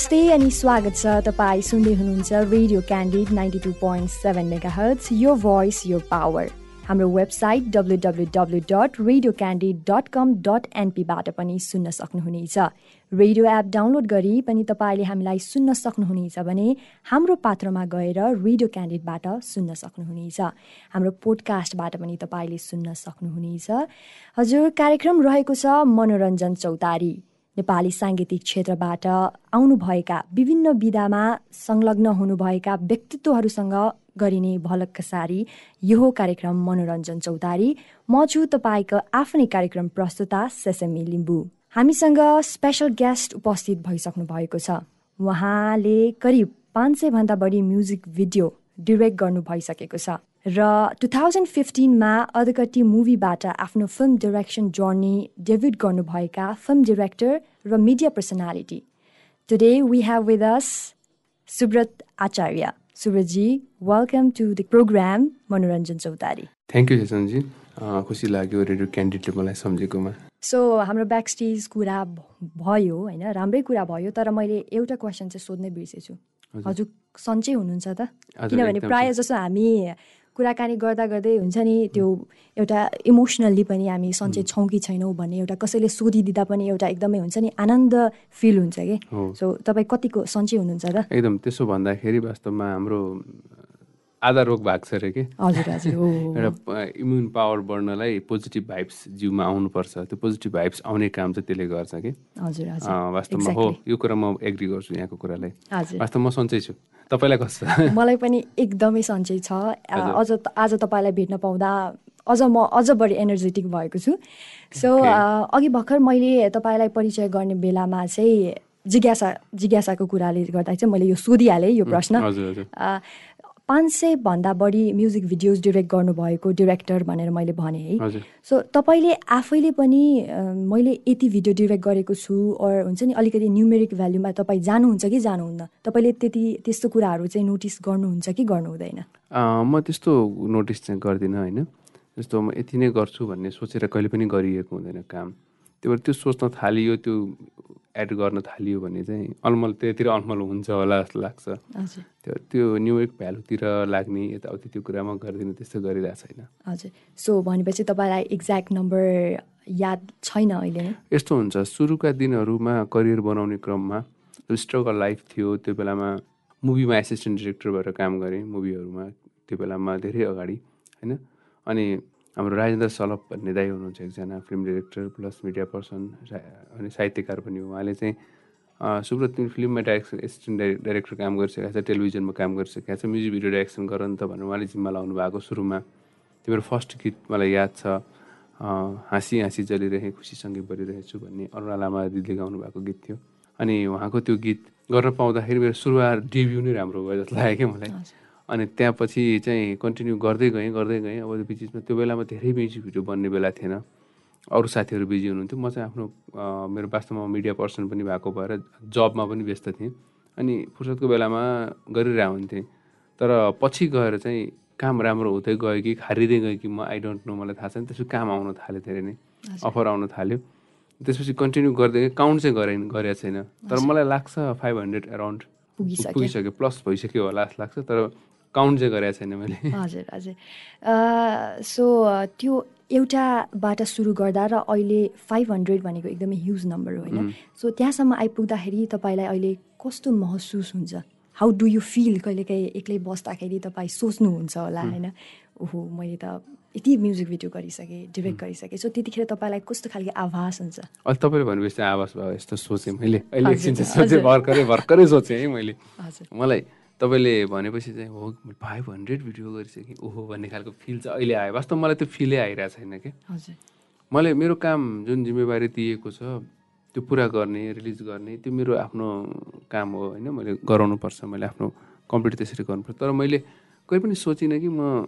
नमस्ते अनि स्वागत छ तपाईँ सुन्दै हुनुहुन्छ radio candid ninety two point seven mega hertz यो भोइस यो पावर। हाम्रो website W W W dot radio candid dot com dot एनपीबाट पनि सुन्न सक्नुहुनेछ। रेडियो एप डाउनलोड गरी पनि तपाईँले हामीलाई सुन्न सक्नुहुनेछ भने हाम्रो पात्रमा गएर रेडियो क्यान्डिडबाट सुन्न सक्नुहुनेछ। हाम्रो पोडकास्टबाट पनि तपाईँले सुन्न सक्नुहुनेछ। हजुर कार्यक्रम रहेको छ मनोरञ्जन चौतारी। नेपाली साङ्गीतिक क्षेत्रबाट आउनुभएका विभिन्न विधामा संलग्न हुनुभएका व्यक्तित्वहरूसँग गरिने भलक्क सारी यो कार्यक्रम मनोरञ्जन चौतारी। म छु तपाईँको आफ्नै कार्यक्रम प्रस्तुता सेसेमी लिम्बू। हामीसँग स्पेसल गेस्ट उपस्थित भइसक्नु भएको छ। उहाँले करिब पाँच सयभन्दा बढी म्युजिक भिडियो डिरेक्ट गर्नु भइसकेको छ। र टु थाउजन्ड फिफ्टिनमा अधकट्टी मुभीबाट आफ्नो फिल्म डिरेक्सन जर्नी डेभिड गर्नुभएका फिल्म डिरेक्टर र media personality today we have with us Subrata Acharya सुब्रतजी welcome to the program Manoranjan Chautari thank you सेसनजी खुसी लाग्यो रेडियो क्यान्डिडेटले मलाई सम्झेकोमा. सो हाम्रो ब्याक स्टेज कुरा भयो होइन? राम्रै कुरा भयो तर मैले एउटा क्वेसन चाहिँ सोध्नै बिर्सेछु। हजुर। सन्चै हुनुहुन्छ त? किनभने प्रायः जसो हामी कुराकानी गर्दा गर्दै हुन्छ नि त्यो एउटा इमोसनल्ली पनि हामी सन्चै छौँ कि छैनौँ भन्ने एउटा कसैले सोधिदिँदा पनि एउटा एकदमै हुन्छ नि आनन्द फिल हुन्छ कि? सो तपाईँ कतिको सन्चै हुनुहुन्छ र? एकदम त्यसो भन्दाखेरि वास्तवमा हाम्रो आधा रोग भएको छ अरे कि? एउटा इम्युन पावर बढ्नलाई पोजिटिभ भाइब्स जिउमा आउनुपर्छ। त्यो पोजिटिभ भाइब्स आउने काम चाहिँ त्यसले गर्छ कि? वास्तवमा हो। यो कुरा म एग्री गर्छु यहाँको कुरालाई। वास्तवमा म सन्चै छु। तपाईँलाई कस्तो? मलाई पनि एकदमै सन्चै छ। अझ आज तपाईँलाई भेट्न पाउँदा अझ म अझ बढी एनर्जेटिक भएको छु। सो अघि भर्खर मैले तपाईँलाई परिचय गर्ने बेलामा चाहिँ जिज्ञासा जिज्ञासाको कुराले गर्दा चाहिँ मैले यो सोधिहालेँ यो प्रश्न। पाँच सयभन्दा बढी म्युजिक भिडियोज डिरेक्ट गर्नुभएको डिरेक्टर भनेर मैले भने है। सो तपाईँले आफैले पनि मैले यति भिडियो डिरेक्ट गरेको छु अर हुन्छ नि अलिकति न्युमेरिक भ्याल्युमा तपाईँ जानुहुन्छ कि जानुहुन्न? तपाईँले त्यति त्यस्तो कुराहरू चाहिँ नोटिस गर्नुहुन्छ कि गर्नु हुँदैन म त्यस्तो नोटिस चाहिँ गर्दिनँ होइन। जस्तो म यति नै गर्छु भन्ने सोचेर कहिले पनि गरिएको हुँदैन काम। त्यही भएर त्यो सोच्न थालियो त्यो एड गर्न थालियो भने चाहिँ अलमल त्यतिर अलमल हुन्छ होला जस्तो लाग्छ। त्यो त्यो न्युयोर्क भ्यालुतिर लाग्ने यताउति त्यो कुरा म गर्दिनँ त्यस्तो गरिरहेको छैन। हजुर। सो भनेपछि तपाईँलाई एक्ज्याक्ट नम्बर याद छैन अहिले? नै यस्तो हुन्छ सुरुका दिनहरूमा करियर बनाउने क्रममा स्ट्रगल लाइफ थियो त्यो बेलामा मुभीमा एसिस्टेन्ट डिरेक्टर भएर काम गरेँ मुभीहरूमा त्यो बेलामा धेरै अगाडि होइन? अनि हाम्रो राजेन्द्र सलप भन्ने दाई हुनुहुन्छ एकजना film director plus media person अनि साहित्यकार पनि हो। उहाँले चाहिँ सुब्रत तिमी फिल्ममा डाइरेक्सन एसिस्टेन्ट डाइरेक्टर काम गरिसकेको छ टेलिभिजनमा काम गरिसकेको छ म्युजिक भिडियो डाइरेक्सन गर नि त भनेर उहाँले जिम्मा लाउनु भएको सुरुमा। त्यो मेरो फर्स्ट गीत मलाई याद छ हाँसी हाँसी जलिरहे खुसीसँगै बलिरहेछु भन्ने अरुणा लामा दिदीले गाउनु भएको गीत थियो। अनि उहाँको त्यो गीत गर्न पाउँदाखेरि मेरो सुरुवात डेब्यु नै राम्रो भयो जस्तो लाग्यो क्या मलाई। अनि त्यहाँपछि चाहिँ कन्टिन्यू गर्दै गएँ गर्दै गएँ। अब बिचमा त्यो बेलामा धेरै म्युजिक भिडियो बन्ने बेला थिएन। अरू साथीहरू बिजी हुनुहुन्थ्यो। म चाहिँ आफ्नो मेरो वास्तवमा मिडिया पर्सन पनि भएको भएर जबमा पनि व्यस्त थिएँ। अनि फुर्सदको बेलामा गरिरहेको हुन्थेँ तर पछि गएर चाहिँ काम राम्रो हुँदै गयो कि खारिँदै गयो कि म आई डोन्ट नो मलाई थाहा छैन। त्यसपछि काम आउन थाल्यो धेरै नै। अफर आउन थाल्यो। त्यसपछि कन्टिन्यू गर्दै काउन्ट चाहिँ गरेँ गरेको छैन। तर मलाई लाग्छ फाइभ हन्ड्रेड एराउन्ड पुगिसक्यो। प्लस भइसक्यो होला जस्तो लाग्छ। तर काउन्ट चाहिँ गरेको छैन मैले। हजुर हजुर। सो त्यो एउटाबाट सुरु गर्दा र अहिले फाइभ हन्ड्रेड भनेको एकदमै ह्युज नम्बर हो होइन? सो त्यहाँसम्म आइपुग्दाखेरि तपाईँलाई अहिले कस्तो महसुस हुन्छ? हाउ डु यु फिल कहिलेकाहीँ एक्लै बस्दाखेरि तपाईँ सोच्नुहुन्छ होला होइन? ओहो मैले त यति म्युजिक भिडियो गरिसकेँ डिरेक्ट गरिसकेँ। सो त्यतिखेर तपाईँलाई कस्तो खालको आभास हुन्छ? अहिले तपाईँले भनेपछि आवाज भयो यस्तो सोचेँ मैले। अहिले एकछिन सोचेँ भर्खरै भर्खरै सोचेँ है मैले। मलाई तपाईँले भनेपछि चाहिँ हो फाइभ हन्ड्रेड भिडियो गरिसकेँ ओहो भन्ने खालको फिल चाहिँ अहिले आयो। वास्तव मलाई त्यो फिलै आइरहेको छैन कि। मैले मेरो काम जुन जिम्मेवारी दिएको छ त्यो पुरा गर्ने रिलिज गर्ने त्यो मेरो आफ्नो काम हो होइन मैले गराउनुपर्छ मैले आफ्नो कम्प्लिट त्यसरी गर्नुपर्छ। तर मैले कहिले पनि सोचिनँ कि म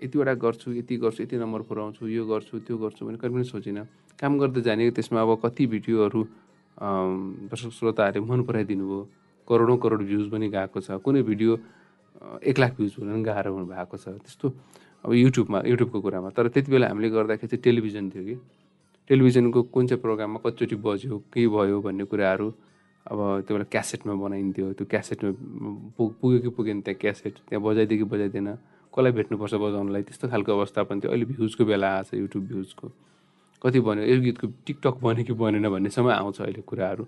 यतिवटा गर्छु यति गर्छु यति नम्बर पुऱ्याउँछु यो गर्छु त्यो गर्छु भने कहिले पनि सोचिनँ। काम गर्दै जाने त्यसमा अब कति भिडियोहरू दर्शक श्रोताहरूले मन पराइदिनु भयो। करोडौँ करोड भ्युज पनि गएको छ कुनै भिडियो एक लाख भ्युज हुन पनि गाह्रो भएको छ। त्यस्तो अब युट्युबमा युट्युबको कुरामा। तर त्यति बेला हामीले गर्दाखेरि चाहिँ टेलिभिजन थियो कि। टेलिभिजनको कुन चाहिँ प्रोग्राममा कतिचोटि बज्यो के भयो भन्ने कुराहरू अब त्यो बेला क्यासेटमा बनाइन्थ्यो। त्यो क्यासेटमा पुग पुग्यो कि पुगेन त्यहाँ क्यासेट त्यहाँ बजाइदियो कि बजाइदिएन। कसलाई भेट्नुपर्छ बजाउनलाई? त्यस्तो खालको अवस्था पनि थियो। अहिले भ्युजको बेला आएको छ युट्युब भ्युजको। कति बन्यो? यो गीतको टिकटक बन्यो कि बनेन भन्नेसम्म आउँछ अहिले कुराहरू।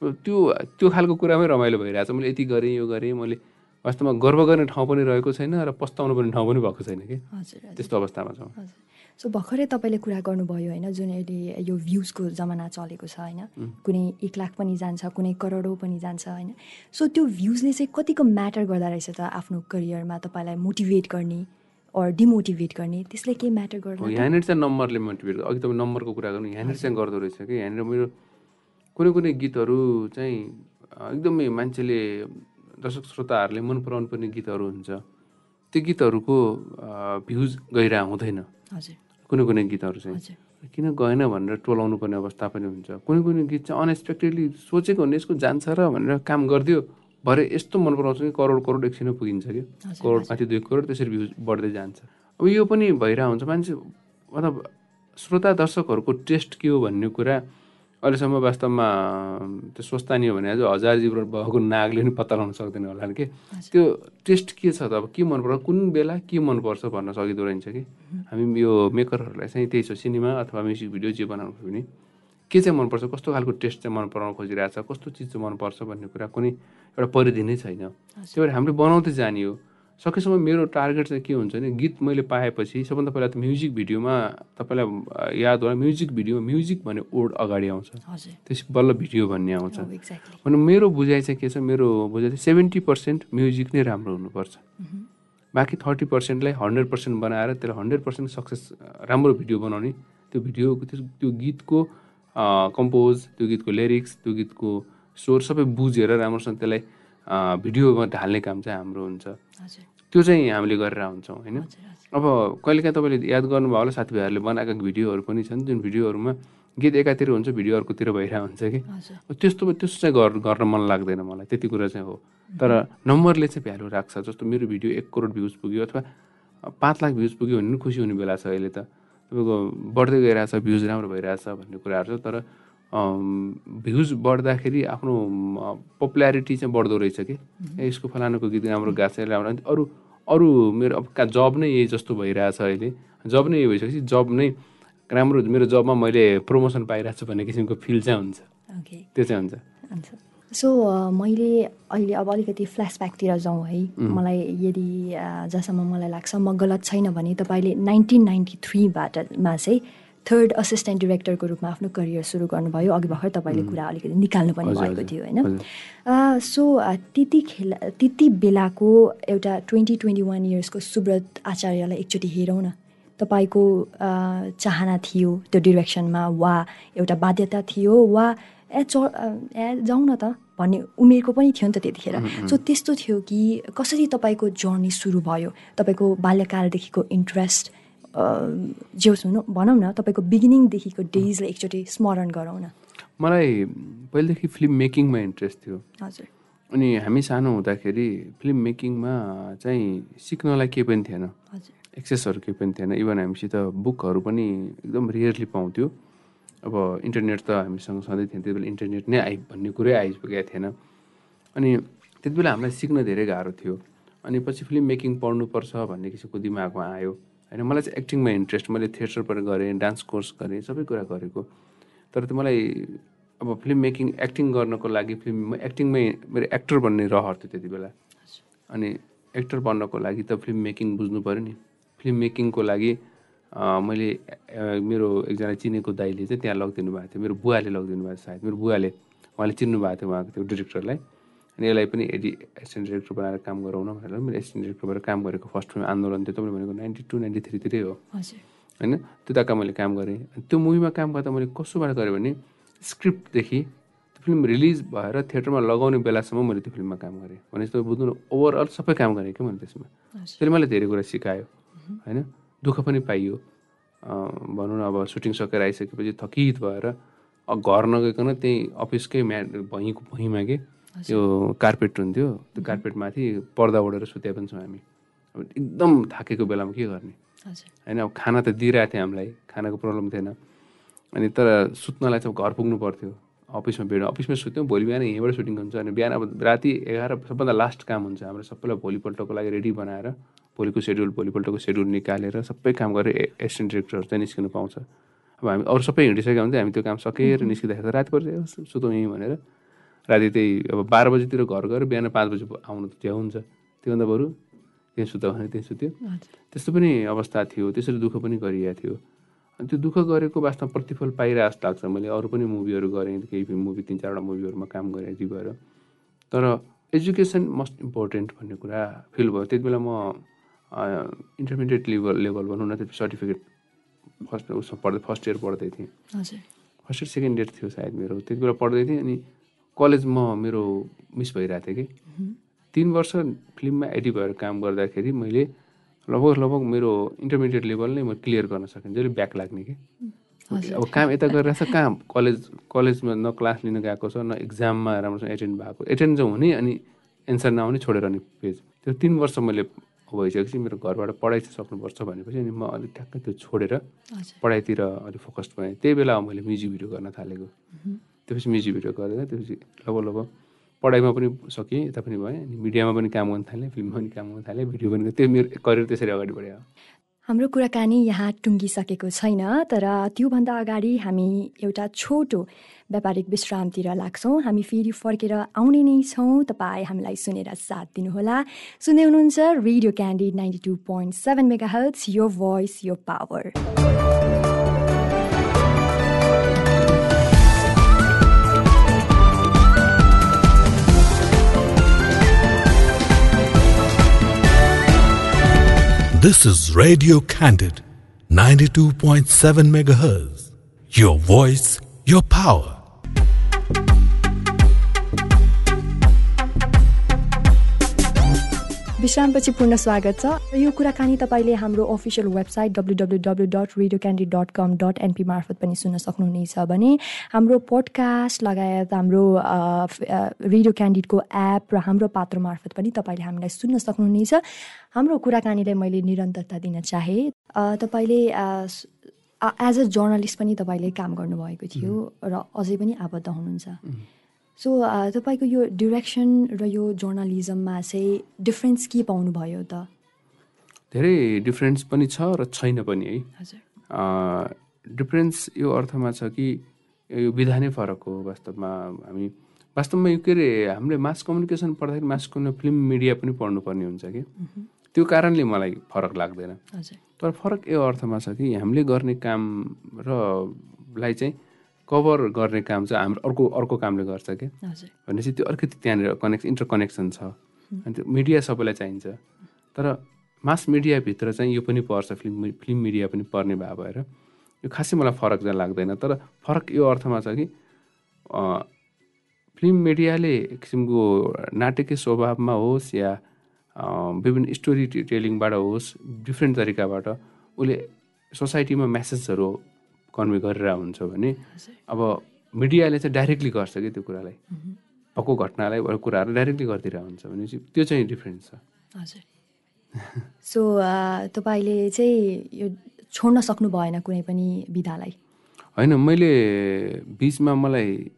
त्यो त्यो खालको कुरामै रमाइलो भइरहेको छ मैले यति गरेँ यो गरेँ मैले वास्तवमा गर्व गर्ने ठाउँ पनि रहेको छैन र पस्ताउनु पर्ने ठाउँ पनि भएको छैन कि? त्यस्तो अवस्थामा छौँ। सो भर्खरै तपाईँले कुरा गर्नुभयो होइन जुन अहिले यो भ्युजको जमाना चलेको छ होइन। कुनै एक लाख पनि जान्छ कुनै करोडौँ पनि जान्छ होइन। सो त्यो भ्युजले चाहिँ कतिको म्याटर गर्दा रहेछ त आफ्नो करियरमा तपाईँलाई मोटिभेट गर्ने अर डिमोटिभेट गर्ने? त्यसले के म्याटर हो, गर्दैन यहाँनिर चाहिँ नम्बरले मोटिभेट अघि तपाईँ नम्बरको कुरा गर्नु यहाँनिर चाहिँ गर्दो रहेछ कि? यहाँनिर मेरो कुनै कुनै गीतहरू चाहिँ एकदमै मान्छेले दर्शक श्रोताहरूले मन पराउनु पर्ने गीतहरू हुन्छ। त्यो गीतहरूको भ्युज गइरह हुँदैन। कुनै कुनै गीतहरू चाहिँ। किन गएन भनेर टोलाउनु पर्ने अवस्था पनि हुन्छ। कुनै कुनै गीत चाहिँ अनएक्सपेक्टेडली सोचेको हुने यसको जान्छ र भनेर काम गरिदियो भरे यस्तो मन पराउँछ कि करोड करोड एकछिनमा पुगिन्छ कि। करोड माथि दुई करोड त्यसरी भ्युज बढ्दै जान्छ। अब यो पनि भइरहेको हुन्छ। मान्छे मतलब श्रोता दर्शकहरूको टेस्ट के हो भन्ने कुरा अहिलेसम्म वास्तवमा त्यो स्वस्थानी हो भने आज हजार जीवन भएको नागले पनि पत्ता लगाउन सक्दैन होला कि? त्यो टेस्ट के छ त? अब के मन पर्छ? कुन बेला के मनपर्छ भन्न सकिँदो रहेछ कि? हामी यो मेकरहरूलाई चाहिँ त्यही छ सिनेमा अथवा म्युजिक भिडियो जे बनाउनु भयो भने के चाहिँ मनपर्छ कस्तो खालको टेस्ट चाहिँ मन पराउन खोजिरहेछ कस्तो चिज चाहिँ मनपर्छ भन्ने कुरा कुनै एउटा परिधि नै छैन। त्यही भएर हामीले बनाउँदै जाने हो। सकेसम्म मेरो टार्गेट चाहिँ के हुन्छ भने गीत मैले पाएपछि सबभन्दा पहिला त म्युजिक भिडियोमा तपाईँलाई याद होला म्युजिक भिडियोमा म्युजिक भन्ने वर्ड अगाडि आउँछ। त्यसपछि बल्ल भिडियो भन्ने आउँछ। एक्ज्याक्टली भने मेरो बुझाइ चाहिँ के छ मेरो बुझाइ चाहिँ सेभेन्टी पर्सेन्ट म्युजिक नै राम्रो हुनुपर्छ। बाँकी थर्टी पर्सेन्टलाई हन्ड्रेड पर्सेन्ट बनाएर त्यसलाई हन्ड्रेड पर्सेन्ट सक्सेस राम्रो भिडियो बनाउने त्यो भिडियोको त्यो गीतको कम्पोज त्यो गीतको लिरिक्स त्यो गीतको स्वर सबै बुझेर राम्रोसँग त्यसलाई भिडियोमा ढाल्ने काम चाहिँ हाम्रो हुन्छ। त्यो चाहिँ हामीले गरेर हुन्छौँ होइन? अब कहिलेकाहीँ तपाईँले याद गर्नुभयो होला साथीभाइहरूले बनाएका भिडियोहरू पनि छन् जुन भिडियोहरूमा गीत एकातिर हुन्छ भिडियो अर्कोतिर भइरहेको हुन्छ कि? त्यस्तो त्यस्तो चाहिँ गर गर्न मन लाग्दैन मलाई त्यति कुरा चाहिँ हो। तर नम्बरले चाहिँ भ्यालु राख्छ जस्तो मेरो भिडियो एक करोड भ्युज पुग्यो अथवा पाँच लाख भ्युज पुग्यो भने पनि खुसी हुने बेला छ अहिले त। तपाईँको बढ्दै गइरहेछ भ्युज राम्रो भइरहेछ भन्ने कुराहरू छ तर भ्युज बढ्दाखेरि आफ्नो पपुल्यारिटी चाहिँ बढ्दो रहेछ कि? यसको फलानुको गीत राम्रो गाछ राम्रो अनि अरू अरू मेरो अब का जब नै यही जस्तो भइरहेछ अहिले। जब नै यही भइसकेपछि जब नै राम्रो मेरो जबमा मैले प्रमोसन पाइरहेको छु भन्ने किसिमको फिल चाहिँ हुन्छ। त्यो चाहिँ हुन्छ। सो मैले अहिले अब अलिकति फ्ल्यासब्याकतिर जाउँ है। मलाई यदि जहाँसम्म मलाई लाग्छ म गलत छैन भने तपाईँले नाइन्टिन नाइन्टी थ्रीबाट मा चाहिँ थर्ड असिस्टेन्ट डिरेक्टरको रूपमा आफ्नो करियर सुरु गर्नुभयो। अघि भर्खर तपाईँले कुरा अलिकति निकाल्नु पनि भएको थियो होइन? सो अ, त्यति खेल त्यति बेलाको एउटा ट्वेन्टी ट्वेन्टी वान इयर्सको सुब्रत आचार्यलाई एकचोटि हेरौँ न। तपाईँको चाहना थियो त्यो डिरेक्सनमा वा एउटा बाध्यता थियो वा ए च ए जाउँ न त भन्ने उमेरको पनि थियो नि त त्यतिखेर। सो त्यस्तो थियो कि कसरी तपाईँको जर्नी सुरु भयो? तपाईँको बाल्यकालदेखिको इन्ट्रेस्ट जे होस् हुनु भनौँ न तपाईँको बिगिनिङदेखिको डेजलाई एकचोटि स्मरण गरौँ न। मलाई पहिलेदेखि फिल्म मेकिङमा इन्ट्रेस्ट थियो। हजुर। अनि हामी सानो हुँदाखेरि फिल्म मेकिङमा चाहिँ सिक्नलाई केही पनि थिएन। हजुर। एक्सेसहरू केही पनि थिएन। इभन हामीसित बुकहरू पनि एकदम रियरली पाउँथ्यो। अब इन्टरनेट त हामीसँग सधैँ थियो त्यति बेला इन्टरनेट नै आइ भन्ने कुरै आइपुगेको थिएन। अनि त्यति बेला हामीलाई सिक्न धेरै गाह्रो थियो। अनि पछि फिल्म मेकिङ पढ्नुपर्छ भन्ने किसिमको दिमागमा आयो। होइन मलाई चाहिँ एक्टिङमा इन्ट्रेस्ट मैले थिएटर पनि गरेँ डान्स कोर्स गरेँ सबै कुरा गरेको। तर त्यो मलाई अब फिल्म मेकिङ एक्टिङ गर्नको लागि फिल्म एक्टिङमै मेरो एक्टर बन्ने रहर थियो त्यति बेला। अनि एक्टर बन्नको लागि त फिल्म मेकिङ बुझ्नु पऱ्यो नि। फिल्म मेकिङको लागि मैले मेरो एकजना चिनेको दाइले चाहिँ त्यहाँ लगिदिनु भएको थियो। मेरो बुवाले लगिदिनु भएको थियो सायद। मेरो बुवाले उहाँले चिन्नु भएको थियो उहाँको त्यो डिरेक्टरलाई अनि यसलाई पनि एडि एसिस्टेन्ट डिरेक्टर बनाएर काम गराउन भनेर मेरो एसिस्टेन्ट डिरेक्टर भएर काम गरेको फर्स्ट फिल्म आन्दोलन थियो तपाईँले भनेको नाइन्टी टू नाइन्टी थ्रीतिरै हो। होइन? त्यो ताका मैले काम गरेँ। अनि त्यो मुभीमा काम गर्दा मैले कस्तोबाट गरेँ भने स्क्रिप्टदेखि त्यो फिल्म रिलिज भएर थिएटरमा लगाउने बेलासम्म मैले त्यो फिल्ममा काम गरेँ। भनेपछि तपाईँ बुझ्नु न ओभरअल सबै काम गरेँ क्या मैले त्यसमा। त्यसले मलाई धेरै कुरा सिकायो। होइन? दुःख पनि पाइयो। भनौँ न अब सुटिङ सकेर आइसकेपछि थकित भएर घर नगइकन त्यही अफिसकै म्या भुइँको भुइँमा के त्यो कार्पेट हुन्थ्यो त्यो कार्पेटमाथि पर्दा ओढेर सुत्या पनि छौँ हामी। अब एकदम थाकेको बेलामा के गर्ने? होइन अब खाना त दिइरहेको थियो हामीलाई खानाको प्रब्लम थिएन। अनि तर सुत्नलाई चाहिँ घर पुग्नु पर्थ्यो। अफिसमा भेट अफिसमा सुत्यौँ भोलि बिहान यहीँबाट सुटिङ हुन्छ अनि बिहान अब राति एघार सबभन्दा लास्ट काम हुन्छ हाम्रो सबैलाई भोलिपल्टको लागि रेडी बनाएर भोलिको सेड्युल भोलिपल्टको सेड्युल निकालेर सबै काम गरेर एसिस्टेन्ट डिरेक्टरहरू चाहिँ निस्किनु पाउँछ। अब हामी अरू सबै हिँडिसकेका हुन्छ हामी त्यो काम सकेर निस्किँदाखेरि राति पर्छ सुतौँ यहीँ भनेर। राति त्यही अब बाह्र बजीतिर घर गएर बिहान पाँच बजी आउनु त त्यहाँ हुन्छ। त्योभन्दा बरु त्यहीँ सुत भने त्यहीँ सुत्यो। त्यस्तो पनि अवस्था थियो। त्यसरी दुःख पनि गरिएको थियो। अनि त्यो दुःख गरेको वास्तवमा प्रतिफल पाइरहेको जस्तो लाग्छ। मैले अरू पनि मुभीहरू गरेँ। केही मुभी तिन चारवटा मुभीहरूमा काम गरेँ यति भएर। तर एजुकेसन मोस्ट इम्पोर्टेन्ट भन्ने कुरा फिल भयो। त्यति बेला म इन्टरमिडिएट लेभल लेभल भनौँ न त्यो सर्टिफिकेट फर्स्ट उसमा पढ्दै फर्स्ट इयर पढ्दै थिएँ। फर्स्ट इयर सेकेन्ड इयर थियो सायद मेरो। त्यति बेला पढ्दै थिएँ अनि कलेज म मेरो मिस भइरहेको थिएँ कि। तिन वर्ष फिल्ममा एडी भएर काम गर्दाखेरि मैले लगभग लगभग मेरो इन्टरमिडिएट लेभल नै म क्लियर गर्न सकेँ जहिले ब्याक लाग्ने कि। अब काम यता गरिरहेको छ कहाँ कलेज कलेजमा न क्लास लिन गएको छ न इक्जाममा राम्रोसँग एटेन्ड भएको। एटेन्ड चाहिँ हुने अनि एन्सर नआउने छोडेर नि पेज त्यो तिन वर्ष मैले भइसकेपछि मेरो घरबाट पढाइ चाहिँ सक्नुपर्छ भनेपछि अनि म अलिक ठ्याक्कै त्यो छोडेर पढाइतिर अलिक फोकस्ड भएँ। त्यही बेला मैले म्युजिक भिडियो गर्न थालेको। त्यसपछि म्युजिक भिडियो गरेर त्यसपछि लगभग लगभग पढाइमा पनि सकेँ यता पनि भएँ अनि मिडियामा पनि काम गर्न थालेँ फिल्ममा पनि काम गर्न थालेँ भिडियो पनि त्यो मेरो करियर त्यसरी अगाडि बढ्यो। हाम्रो कुराकानी यहाँ टुङ्गिसकेको छैन तर त्योभन्दा अगाडि हामी एउटा छोटो व्यापारिक विश्रामतिर लाग्छौँ। हामी फेरि फर्केर आउने नै छौँ। तपाईँ हामीलाई सुनेर साथ दिनुहोला। सुन्दै हुनुहुन्छ radio candid ninety two point seven mega hertz यो भोइस यो power. This is Radio Candid, 92.7 MHz. Your voice, your power. विश्रामपछि पूर्ण स्वागत छ। यो कुराकानी तपाईँले हाम्रो official website W W W dot radio candid dot com dot NP मार्फत पनि सुन्न सक्नुहुनेछ भने हाम्रो पोडकास्ट लगायत हाम्रो रेडियो क्यान्डिडको एप र हाम्रो पात्र मार्फत पनि तपाईँले हामीलाई सुन्न सक्नुहुनेछ। हाम्रो कुराकानीलाई मैले निरन्तरता दिन चाहेँ तपाईँले एज अ जर्नलिस्ट पनि तपाईँले काम गर्नुभएको थियो र अझै पनि आबद्ध हुनुहुन्छ। सो तपाईँको यो डिरेक्सन र यो जर्नलिजममा चाहिँ डिफ्रेन्स के पाउनुभयो त? धेरै डिफ्रेन्स पनि छ र छैन पनि है। हजुर। डिफ्रेन्स यो अर्थमा छ कि यो विधा नै फरक हो वास्तवमा। हामी वास्तवमा यो के अरे हामीले मास कम्युनिकेसन पढ्दाखेरि मास फिल्म मिडिया पनि पढ्नुपर्ने हुन्छ कि। त्यो कारणले मलाई फरक लाग्दैन। तर फरक यो अर्थमा छ कि हामीले गर्ने काम रलाई चाहिँ कभर गर्ने काम चाहिँ हाम्रो अर्को अर्को कामले गर्छ क्या भनेपछि त्यो अलिकति त्यहाँनिर कनेक्स इन्टर कनेक्सन छ। अनि त्यो मिडिया सबैलाई चाहिन्छ। तर मास मिडियाभित्र चाहिँ यो पनि पर्छ फिल्म फिल्म मिडिया पनि पर्ने भए भएर। यो खासै मलाई फरक चाहिँ लाग्दैन। तर फरक यो अर्थमा छ कि फिल्म मिडियाले एक किसिमको नाटकीय स्वभावमा होस् या विभिन्न स्टोरी टेलिङबाट होस् डिफ्रेन्ट तरिकाबाट उसले सोसाइटीमा मेसेजहरू कन्भे गरेर हुन्छ भने अब मिडियाले चाहिँ डाइरेक्टली गर्छ कि त्यो कुरालाई? भएको घटनालाई अरू कुराहरू डाइरेक्टली गरिदिरहेको हुन्छ भनेपछि त्यो चाहिँ डिफ्रेन्स छ। हजुर। सो तपाईँले चाहिँ यो छोड्न सक्नु भएन कुनै पनि विधालाई? होइन मैले बिचमा मलाई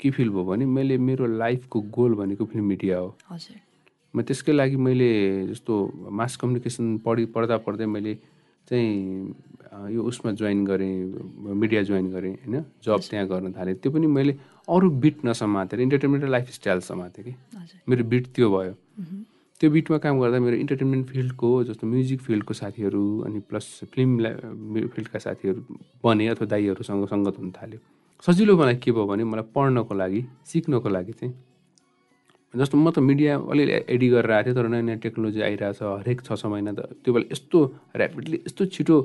के फिल भयो भने मैले मेरो लाइफको गोल भनेको फिल्म मिडिया हो। हजुर। म त्यसकै लागि मैले जस्तो मास कम्युनिकेसन पढि पढ्दा पढ्दै मैले चाहिँ यो उसमा जोइन गरेँ मिडिया जोइन गरेँ होइन? जब त्यहाँ गर्न थालेँ। त्यो पनि मैले अरू बिट नसमातेर इन्टरटेनमेन्ट र लाइफस्टाइल समातेँ कि। मेरो बिट त्यो भयो। त्यो बिटमा काम गर्दा मेरो इन्टरटेनमेन्ट फिल्डको जस्तो म्युजिक फिल्डको साथीहरू अनि प्लस फिल्म फिल्डका साथीहरू बने अथवा दाईहरूसँग सङ्गत हुन थाल्यो। सजिलो मलाई के भयो भने मलाई पढ्नको लागि सिक्नको लागि चाहिँ जस्तो म त मिडिया अलिअलि एडी गरेर आएको थिएँ तर नयाँ नयाँ टेक्नोलोजी आइरहेछ हरेक छ छ महिना त त्यो बेला यस्तो ऱ्यापिडली यस्तो छिटो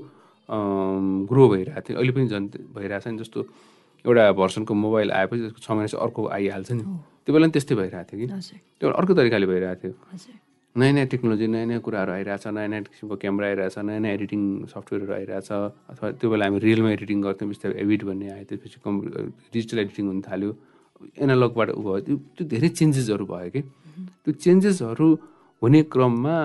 ग्रो भइरहेको थियो। अहिले पनि झन् भइरहेछ नि जस्तो एउटा भर्सनको मोबाइल आएपछि त्यसको छ महिना अर्को आइहाल्छ नि। त्यो बेला पनि त्यस्तै भइरहेको थियो कि। त्यो अर्को तरिकाले भइरहेको थियो। नयाँ नयाँ टेक्नोलोजी नयाँ नयाँ कुराहरू आइरहेछ नयाँ नयाँ किसिमको क्यामेरा आइरहेछ नयाँ नयाँ एडिटिङ सफ्टवेयरहरू आइरहेछ अथवा त्यो बेला हामी रियलमा एडिटिङ गर्थ्यौँ बिस्तारै एडिट भन्ने आयो त्यसपछि कम् डिजिटल एडिटिङ हुन थाल्यो। एनालगबाट उ भयो त्यो त्यो धेरै चेन्जेसहरू भयो कि। त्यो चेन्जेसहरू हुने क्रममा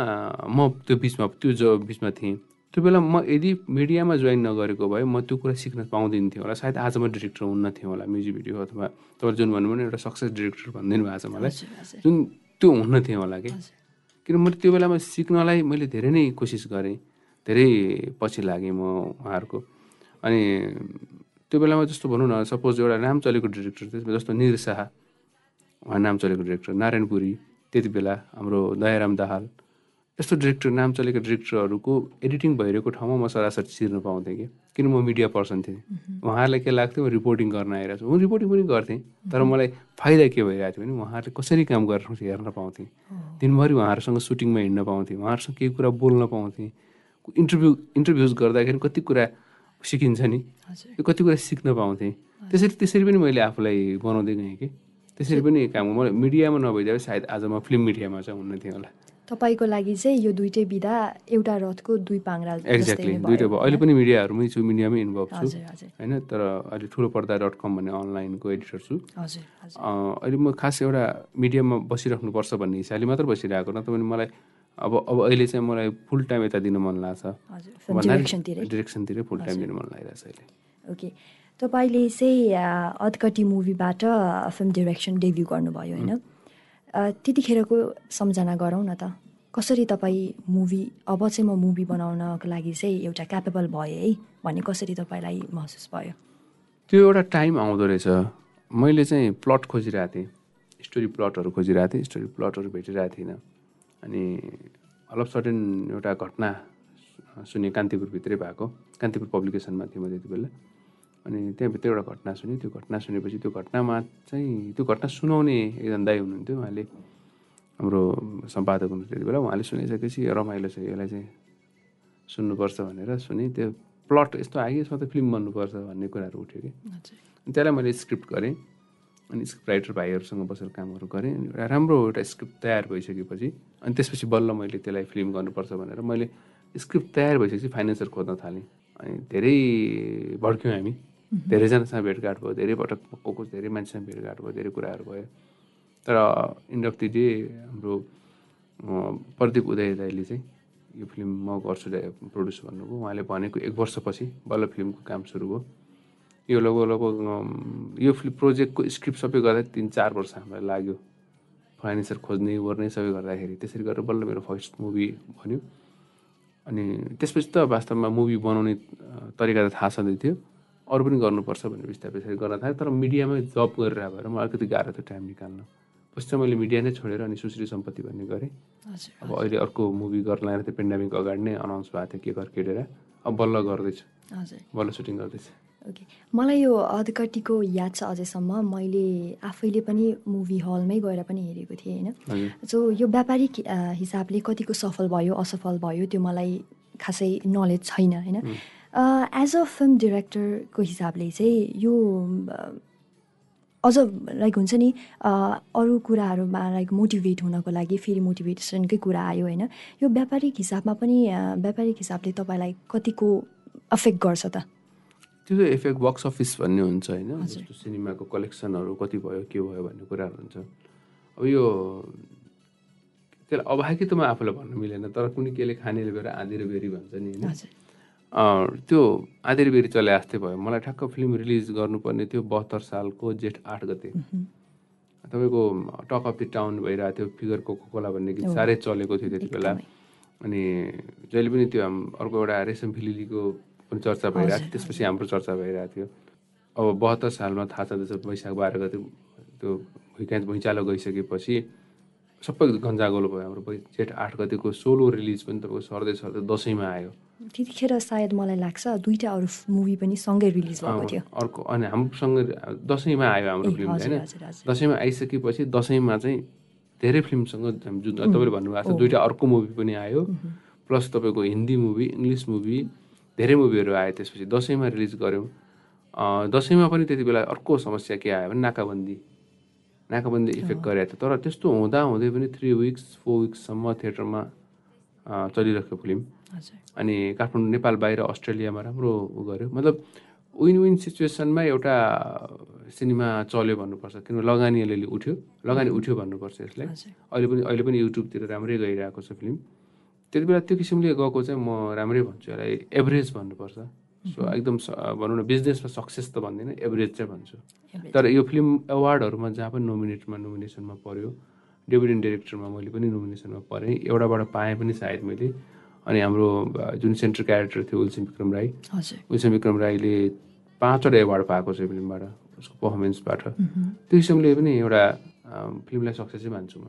म त्यो बिचमा त्यो जो बिचमा थिएँ। त्यो बेला म यदि मिडियामा जोइन नगरेको भए म त्यो कुरा सिक्न पाउँदैन थिएँ होला। सायद आज म डिरेक्टर हुन्न थिएँ होला म्युजिक भिडियो अथवा तपाईँले जुन भन्नुभयो भने एउटा सक्सेस डिरेक्टर भनिदिनु भएको छ मलाई जुन त्यो हुन्न थिएँ होला कि। किन मैले त्यो बेलामा सिक्नलाई मैले धेरै नै कोसिस गरेँ धेरै पछि लागेँ म उहाँहरूको। अनि त्यो बेलामा जस्तो भनौँ न सपोज एउटा नाम चलेको डिरेक्टर थियो जस्तो निर शाह उहाँ नाम चलेको डिरेक्टर नारायण पुरी त्यति बेला हाम्रो दयाराम दाहाल यस्तो डिरेक्टर नाम चलेको डिरेक्टरहरूको एडिटिङ भइरहेको ठाउँमा म सरासरी छिर्न पाउँथेँ कि। किन म मिडिया पर्सन थिएँ? उहाँहरूलाई के लाग्थ्यो? म रिपोर्टिङ गर्न आइरहेको छु। म रिपोर्टिङ पनि गर्थेँ तर मलाई फाइदा के भइरहेको थियो भने उहाँहरूले कसरी काम गरेर हेर्न पाउँथेँ। दिनभरि उहाँहरूसँग सुटिङमा हिँड्न पाउँथेँ उहाँहरूसँग केही कुरा बोल्न पाउँथेँ। इन्टरभ्यू इन्टरभ्युज गर्दाखेरि कति कुरा सिकिन्छ नि त्यो कति कुरा सिक्न पाउँथेँ। त्यसरी त्यसरी पनि मैले आफूलाई बनाउँदै गएँ कि। त्यसरी पनि काम मलाई मिडियामा नभइदिए सायद आज म फिल्म मिडियामा चाहिँ हुन्न थिएँ होला। तपाईँको लागि चाहिँ यो दुइटै विधा एउटा रथको दुई पाङ्रा एक्ज्याक्टली नै दुइटा भयो, अहिले पनि मिडियाहरूमै छु मिडियामै इन्भल्भ छु होइन? तर अहिले ठुलो पर्दा डट कम भन्ने अनलाइनको एडिटर छु। अहिले म खास एउटा मिडियामा बसिराख्नुपर्छ भन्ने हिसाबले मात्र बसिरहेको नत्र भने मलाई अब अब अहिले चाहिँ मलाई फुल टाइम यता दिन मन लाग्छ। डिरेक्सनतिरै फुल टाइम दिन मन लागिरहेछ अहिले। ओके। तपाईँले चाहिँ अ, अधकटी मुभीबाट फिल्म डिरेक्सन डेब्यू गर्नुभयो होइन? त्यतिखेरको सम्झना गरौँ न त। कसरी तपाईँ मुभी अब चाहिँ म मुभी बनाउनको लागि चाहिँ एउटा क्यापेबल भएँ है भन्ने कसरी तपाईँलाई महसुस भयो? त्यो एउटा टाइम आउँदो रहेछ। मैले चाहिँ प्लट खोजिरहेको थिएँ। स्टोरी प्लटहरू खोजिरहेको थिएँ। स्टोरी प्लटहरू भेटिरहेको थिइनँ। अनि अल अफ सडन एउटा घटना सुने कान्तिपुरभित्रै भएको। कान्तिपुर पब्लिकेसनमा थिएँ म त्यति बेला। अनि त्यहाँभित्र एउटा घटना सुनेँ त्यो घटना सुनेपछि त्यो घटनामा चाहिँ त्यो घटना सुनाउने एकजना दाई हुनुहुन्थ्यो। उहाँले हाम्रो सम्पादक हुनुहुन्थ्यो त्यति बेला उहाँले सुनिसकेपछि रमाइलो छ यसलाई चाहिँ सुन्नुपर्छ भनेर सुने त्यो प्लट यस्तो आयो यसमा त फिल्म बन्नुपर्छ भन्ने कुराहरू उठ्यो कि। त्यसलाई मैले स्क्रिप्ट गरेँ अनि स्क्रिप्ट राइटर भाइहरूसँग बसेर कामहरू गरेँ अनि एउटा राम्रो एउटा स्क्रिप्ट तयार भइसकेपछि अनि त्यसपछि बल्ल मैले त्यसलाई फिल्म गर्नुपर्छ भनेर मैले स्क्रिप्ट तयार भइसकेपछि फाइनेन्सर खोज्न थालेँ। अनि धेरै भड्क्यौँ हामी। धेरैजनासँग भेटघाट भयो धेरै पटक को धेरै मान्छेसँग भेटघाट भयो धेरै कुराहरू भयो। तर इन्ड डे हाम्रो प्रदीप उदय दाईले चाहिँ यो फिल्म म गर्छु प्रड्युस भन्नुभयो। उहाँले भनेको एक वर्षपछि बल्ल फिल्मको काम सुरु भयो। यो लगभग लगभग यो फिल्म प्रोजेक्टको स्क्रिप्ट सबै गर्दा तिन चार वर्ष हामीलाई लाग्यो। फाइनेन्सर खोज्ने गर्ने सबै गर्दाखेरि। त्यसरी गरेर बल्ल मेरो फर्स्ट मुभी भन्यो अनि त्यसपछि त वास्तवमा मुभी बनाउने तरिका त थाहा छँदै थियो। अरू पनि गर्नुपर्छ भनेर बिस्तारै गर्न थालेँ। तर मिडियामै जब गरिरहेको भएर मलाई अलिकति गाह्रो थियो टाइम निकाल्न। पछि मैले मिडिया नै छोडेर अनि सुश्री सम्पत्ति भन्ने गरेँ। हजुर अब अहिले अर्को मुभी गर्न लागेर थियो पेन्डामिक अगाडि नै अनाउन्स भएको थियो के घर केटेर अब बल्ल गर्दैछु। हजुर। बल्ल सुटिङ गर्दैछु। ओके। मलाई यो अधकटीको याद छ अझैसम्म। मैले आफैले पनि मुभी हलमै गएर पनि हेरेको थिएँ होइन? सो यो व्यापारिक हिसाबले कतिको सफल भयो असफल भयो त्यो मलाई खासै नलेज छैन होइन? एज अ फिल्म डिरेक्टरको हिसाबले चाहिँ यो अझ लाइक हुन्छ नि अरू कुराहरूमा लाइक मोटिभेट हुनको लागि फेरि मोटिभेसनकै कुरा आयो होइन। यो व्यापारिक हिसाबमा पनि व्यापारिक हिसाबले तपाईँलाई कतिको अफेक्ट गर्छ त? त्यो चाहिँ इफेक्ट बक्स अफिस भन्ने हुन्छ होइन। जस्तो सिनेमाको कलेक्सनहरू कति भयो के भयो भन्ने कुराहरू हुन्छ। अब यो त्यसलाई अभागी त म आफूलाई भन्नु मिलेन तर कुनै केले खानेले बेर आँधी र बेरी भन्छ नि होइन। त्यो आँधी र बेरी चले आस्ते भयो। मलाई ठ्याक्क फिल्म रिलिज गर्नुपर्ने थियो बहत्तर सालको जेठ आठ गते। तपाईँको टक अफ द टाउन भइरहेको थियो फिगर कोको कोला भन्ने गीत साह्रै चलेको थियो त्यति बेला। अनि जहिले पनि त्यो हाम अर्को एउटा रेशम फिलिलीको पनि चर्चा भइरहेको थियो त्यसपछि हाम्रो चर्चा भइरहेको थियो। अब बहत्तर सालमा थाहा छँदैछ वैशाख बाह्र गते त्यो भुइँ भुइँचालो गइसकेपछि सबै गन्जागोलो भयो हाम्रो जेठ आठ गतेको सोलो रिलिज पनि तपाईँको सर्दै सर्दै दसैँमा आयो। त्यतिखेर सायद मलाई लाग्छ दुईवटा अरू मुभी पनि सँगै रिलिज भएको थियो। अर्को अनि हाम्रोसँग दसैँमा आयो हाम्रो फिल्म होइन। दसैँमा आइसकेपछि दसैँमा चाहिँ धेरै फिल्मसँग जुन तपाईँले भन्नुभएको छ दुइटा अर्को मुभी पनि आयो। प्लस तपाईँको हिन्दी मुभी इङ्ग्लिस मुभी धेरै मुभीहरू आयो त्यसपछि दसैँमा रिलिज गऱ्यौँ। दसैँमा पनि त्यति बेला अर्को समस्या के आयो भने नाकाबन्दी। नाकाबन्दी इफेक्ट गरेको थियो तर त्यस्तो हुँदा हुँदै पनि थ्री विक्स फोर विक्ससम्म थिएटरमा अँ, चलिरहेको फिल्म अनि काठमाडौँ नेपाल बाहिर अस्ट्रेलियामा राम्रो उ गर्यो मतलब विन विन सिचुएसनमा एउटा सिनेमा चल्यो भन्नुपर्छ किनभने लगानी अलिअलि उठ्यो लगानी उठ्यो भन्नुपर्छ यसलाई अहिले पनि अहिले पनि युट्युबतिर राम्रै गइरहेको छ फिल्म त्यति बेला त्यो किसिमले गएको चाहिँ म राम्रै भन्छु यसलाई एभरेज भन्नुपर्छ सो एकदम भनौँ न बिजनेसमा सक्सेस त भन्दिनँ एभरेज चाहिँ भन्छु। तर यो फिल्म एवार्डहरूमा जहाँ पनि नोमिनेटमा नोमिनेसनमा पऱ्यो डेब्युटी डिरेक्टरमा मैले पनि नोमिनेसनमा परेँ। एउटाबाट पाएँ पनि सायद मैले। अनि हाम्रो जुन सेन्ट्रल क्यारेक्टर थियो उल्सिम विक्रम राई उल्सिम विक्रम राईले पाँचवटा एवार्ड पाएको छ यो फिल्मबाट उसको पर्फर्मेन्सबाट त्यो किसिमले पनि एउटा फिल्मलाई सक्सेसै मान्छु म।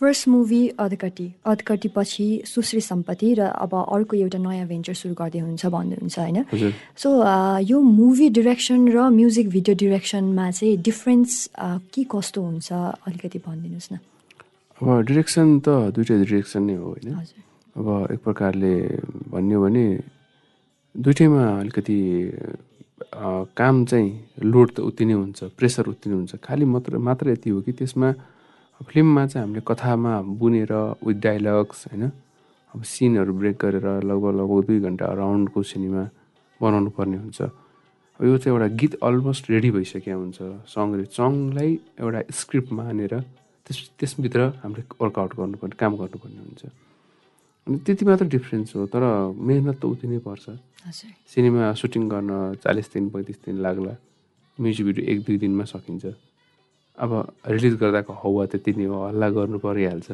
फर्स्ट मुभी अधकटी अधकटी पछि सुश्री सम्पत्ति र अब अर्को एउटा नयाँ भेन्चर सुरु गर्दै हुनुहुन्छ भन्नुहुन्छ होइन? सो यो मुभी डिरेक्सन र म्युजिक भिडियो डिरेक्सनमा चाहिँ डिफ्रेन्स के कस्तो हुन्छ? अलिकति भनिदिनुहोस् न। अब डिरेक्सन त दुइटै डिरेक्सन नै हो होइन? अब एक प्रकारले भन्यो भने दुइटैमा अलिकति काम चाहिँ लोड त उति नै हुन्छ प्रेसर उति नै हुन्छ। खालि मात्र मात्र यति हो कि त्यसमा फिल्ममा चाहिँ हामीले कथामा बुनेर विथ डाइलग्स होइन? अब सिनहरू ब्रेक गरेर लगभग लगभग दुई घन्टा राउन्डको सिनेमा बनाउनु पर्ने हुन्छ। अब यो चाहिँ एउटा गीत अलमोस्ट रेडी भइसकेको हुन्छ। सङ सङलाई एउटा स्क्रिप्ट मानेर त्यस त्यसभित्र हामीले वर्कआउट गर्नुपर्ने काम गर्नुपर्ने हुन्छ। अनि त्यति मात्र डिफ्रेन्स हो तर मेहनत त उति नै पर्छ। सिनेमा सुटिङ गर्न चालिस दिन पैँतिस दिन लाग्ला। म्युजिक भिडियो एक दुई दिनमा सकिन्छ। अब रिलिज गर्दाको हौवा त्यति नै हो हल्ला गर्नु परिहाल्छ।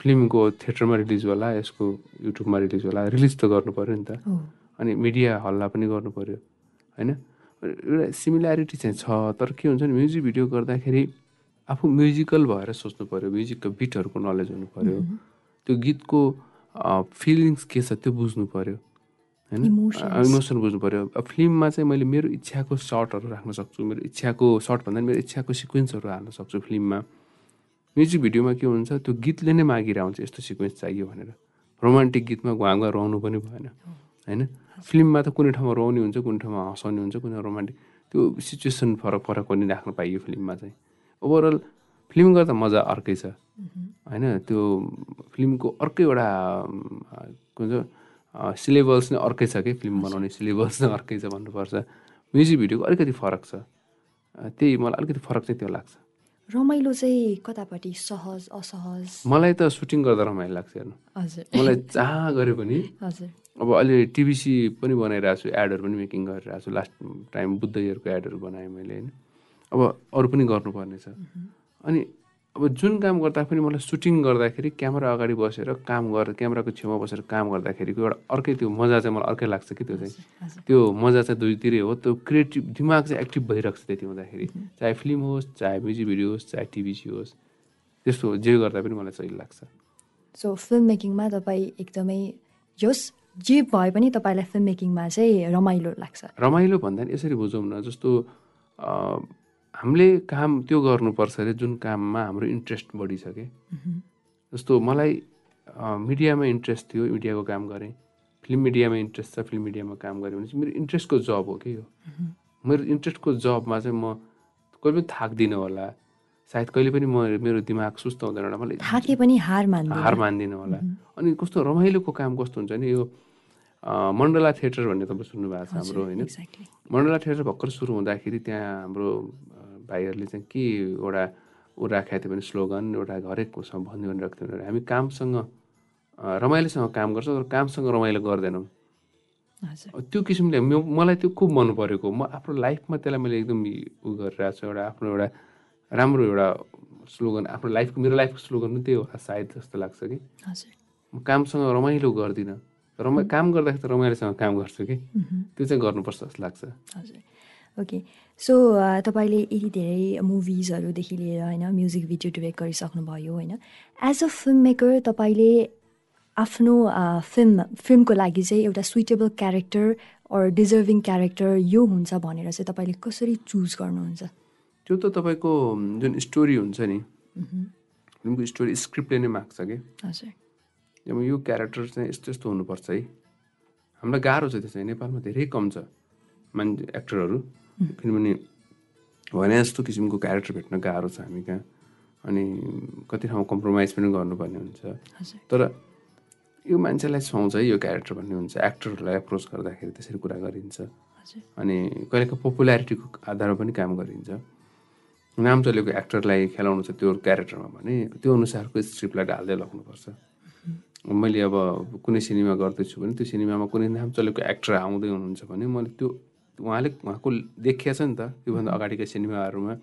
फिल्मको थिएटरमा रिलिज होला यसको युट्युबमा रिलिज होला रिलिज त गर्नु पऱ्यो नि त। अनि मिडिया हल्ला पनि गर्नु पऱ्यो होइन? एउटा सिमिल्यारिटी चाहिँ छ तर के हुन्छ भने म्युजिक भिडियो गर्दाखेरि आफू म्युजिकल भएर सोच्नु पऱ्यो म्युजिकको बिटहरूको नलेज हुनु पऱ्यो त्यो गीतको फिलिङ्स के छ त्यो बुझ्नु पऱ्यो होइन. इमोसन बुझ्नु पऱ्यो अब फिल्ममा चाहिँ मैले मेरो इच्छाको सर्टहरू राख्न सक्छु। मेरो इच्छाको सर्ट भन्दा मेरो इच्छाको सिक्वेन्सहरू हाल्न सक्छु फिल्ममा। म्युजिक भिडियोमा के हुन्छ त्यो गीतले नै मागिरहेको हुन्छ यस्तो सिक्वेन्स चाहियो भनेर। रोमान्टिक गीतमा घुवा घुवा रहनु पनि भएन होइन? फिल्ममा त कुनै ठाउँमा रोउने हुन्छ कुनै ठाउँमा हँसाउने हुन्छ कुनै रोमान्टिक। त्यो सिचुएसन फरक फरक पनि राख्न पाइयो फिल्ममा चाहिँ। ओभरअल फिल्म गर्दा मजा अर्कै छ। होइन त्यो फिल्मको अर्कै एउटा के भन्छ सिलेबल्स नै अर्कै छ कि फिल्म बनाउने सिलेबस नै अर्कै छ भन्नुपर्छ। म्युजिक भिडियोको अलिकति फरक छ। त्यही मलाई अलिकति फरक चाहिँ त्यो लाग्छ। रमाइलो चाहिँ कतापट्टि सहज असहज? मलाई त सुटिङ गर्दा रमाइलो लाग्छ हेर्नु। हजुर। मलाई जहाँ गरे पनि हजुर। अब अहिले टिबिसी पनि बनाइरहेको छु एडहरू पनि मेकिङ गरिरहेको छु। लास्ट टाइम बुद्ध इयरको एडहरू बनाएँ मैले होइन। अब अरू पनि गर्नुपर्ने छ अनि अब जुन काम गर्दा पनि मलाई सुटिङ गर्दाखेरि क्यामेरा अगाडि बसेर काम गरेर क्यामेराको छेउमा बसेर काम गर्दाखेरिको एउटा अर्कै त्यो मजा चाहिँ मलाई अर्कै लाग्छ कि त्यो चाहिँ। त्यो मजा चाहिँ दुईतिरै हो त्यो क्रिएटिभ दिमाग चाहिँ एक्टिभ भइरहेको छ त्यति हुँदाखेरि। चाहे फिल्म होस् चाहे म्युजिक भिडियो होस् चाहे टिभी होस् त्यस्तो जे गर्दा पनि मलाई सही लाग्छ। सो फिल्म मेकिङमा तपाईँ एकदमै जस जे भए पनि तपाईँलाई फिल्म मेकिङमा चाहिँ रमाइलो लाग्छ। रमाइलो भन्दा नि यसरी बुझौँ न जस्तो हामीले काम त्यो गर्नुपर्छ अरे जुन काममा हाम्रो इन्ट्रेस्ट बढी छ कि जस्तो मलाई मिडियामा इन्ट्रेस्ट थियो मिडियाको काम गरेँ। फिल्म मिडियामा इन्ट्रेस्ट छ फिल्म मिडियामा काम गरेँ भने चाहिँ मेरो इन्ट्रेस्टको जब हो कि यो मेरो इन्ट्रेस्टको जबमा चाहिँ म कहिले पनि थाक्दिनँ होला। सायद कहिले पनि म मेरो दिमाग सुस्त हुँदैन होला। मलाई थाके पनि हार मान्दैन। हार मान्दिनँ होला। अनि कस्तो रमाइलोको काम कस्तो हुन्छ नि यो मण्डला थिएटर भन्ने तपाईँ सुन्नुभएको छ हाम्रो होइन? मण्डला थिएटर भर्खर सुरु हुँदाखेरि त्यहाँ हाम्रो भाइहरूले चाहिँ के एउटा ऊ राखेको थियो भने स्लोगन एउटा हरेक उसँग भन्ने भनेर राख्थ्यो भने हामी कामसँग रमाइलोसँग काम गर्छ तर कामसँग रमाइलो गर्दैनौँ। त्यो किसिमले मलाई त्यो खुब मन परेको। म आफ्नो लाइफमा त्यसलाई मैले एकदम उ गरिरहेको छु एउटा आफ्नो एउटा राम्रो एउटा स्लोगन आफ्नो लाइफको मेरो लाइफको स्लोगन पनि त्यही होला सायद जस्तो लाग्छ कि। म कामसँग रमाइलो गर्दिनँ। रमा काम गर्दाखेरि त रमाइलोसँग काम गर्छु कि। त्यो चाहिँ गर्नुपर्छ जस्तो लाग्छ। हजुर। ओके। सो तपाईँले यति धेरै मुभिजहरूदेखि लिएर होइन म्युजिक भिडियो डिरेक्ट गरिसक्नुभयो होइन। एज अ फिल्म मेकर तपाईँले आफ्नो फिल्म फिल्मको लागि चाहिँ एउटा suitable character or deserving character यो हुन्छ भनेर चाहिँ तपाईँले कसरी चुज गर्नुहुन्छ? त्यो त तपाईँको जुन स्टोरी हुन्छ नि फिल्मको स्टोरी स्क्रिप्टले नै माग्छ कि? हजुर अब यो क्यारेक्टर चाहिँ यस्तो यस्तो हुनुपर्छ है। हामीलाई गाह्रो छ त्यो चाहिँ नेपालमा धेरै कम छ मान्छे एक्टरहरू किनभने भने जस्तो किसिमको क्यारेक्टर भेट्न गाह्रो छ हामी कहाँ। अनि कति ठाउँमा कम्प्रोमाइज पनि गर्नुपर्ने हुन्छ। तर यो मान्छेलाई सुहाउँछ है यो क्यारेक्टर भन्ने हुन्छ। एक्टरहरूलाई एप्रोच गर्दाखेरि त्यसरी कुरा गरिन्छ। अनि कहिलेका पपुल्यारिटीको आधारमा पनि काम गरिन्छ। नाम चलेको एक्टरलाई खेलाउनु छ त्यो क्यारेक्टरमा भने त्यो अनुसारको स्क्रिप्टलाई ढाल्दै लग्नुपर्छ। मैले अब कुनै सिनेमा गर्दैछु भने त्यो सिनेमामा कुनै नाम चलेको एक्टर आउँदै हुनुहुन्छ भने मैले त्यो उहाँले उहाँको देखिया छ नि त त्योभन्दा अगाडिका सिनेमाहरूमा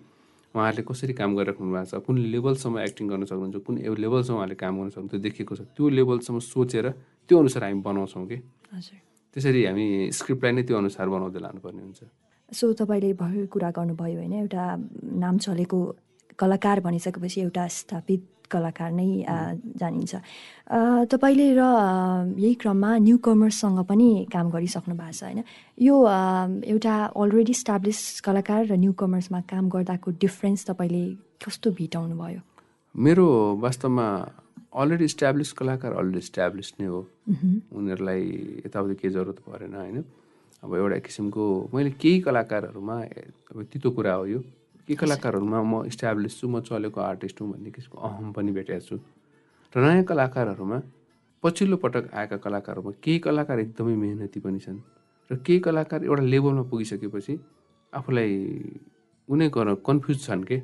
उहाँहरूले कसरी काम गरिराख्नु भएको छ कुन लेभलसम्म एक्टिङ गर्न सक्नुहुन्छ कुन लेभलसम्म उहाँले काम गर्न सक्नुहुन्छ त्यो देखेको छ। त्यो लेभलसम्म सोचेर त्यो अनुसार हामी बनाउँछौँ कि। हजुर। त्यसरी हामी स्क्रिप्टलाई नै त्यो अनुसार बनाउँदै लानुपर्ने हुन्छ। सो तपाईँले भर्खर कुरा गर्नुभयो होइन एउटा नाम चलेको कलाकार भनिसकेपछि एउटा स्थापित कलाकार नै जानिन्छ। तपाईँले र यही क्रममा न्यु कमर्ससँग पनि काम गरिसक्नु भएको छ होइन? यो एउटा अलरेडी स्टाब्लिस कलाकार र न्यु कमर्समा काम गर्दाको डिफ्रेन्स तपाईँले कस्तो भेटाउनु भयो? मेरो वास्तवमा अलरेडी इस्ट्याब्लिस कलाकार अलरेडी इस्ट्याब्लिस नै हो। उनीहरूलाई यताउति केही जरुरत परेन होइन? अब एउटा किसिमको मैले केही कलाकारहरूमा अब तितो कुरा हो यो। केही कलाकारहरूमा म इस्ट्याब्लिस छु म चलेको आर्टिस्ट हुँ भन्ने किसिमको अहम पनि भेटेको छु। र नयाँ कलाकारहरूमा पछिल्लो पटक आएका कलाकारहरूमा केही कलाकार एकदमै मेहनती पनि छन्। र केही कलाकार एउटा लेभलमा पुगिसकेपछि आफूलाई उनी गर्न कन्फ्युज छन् के?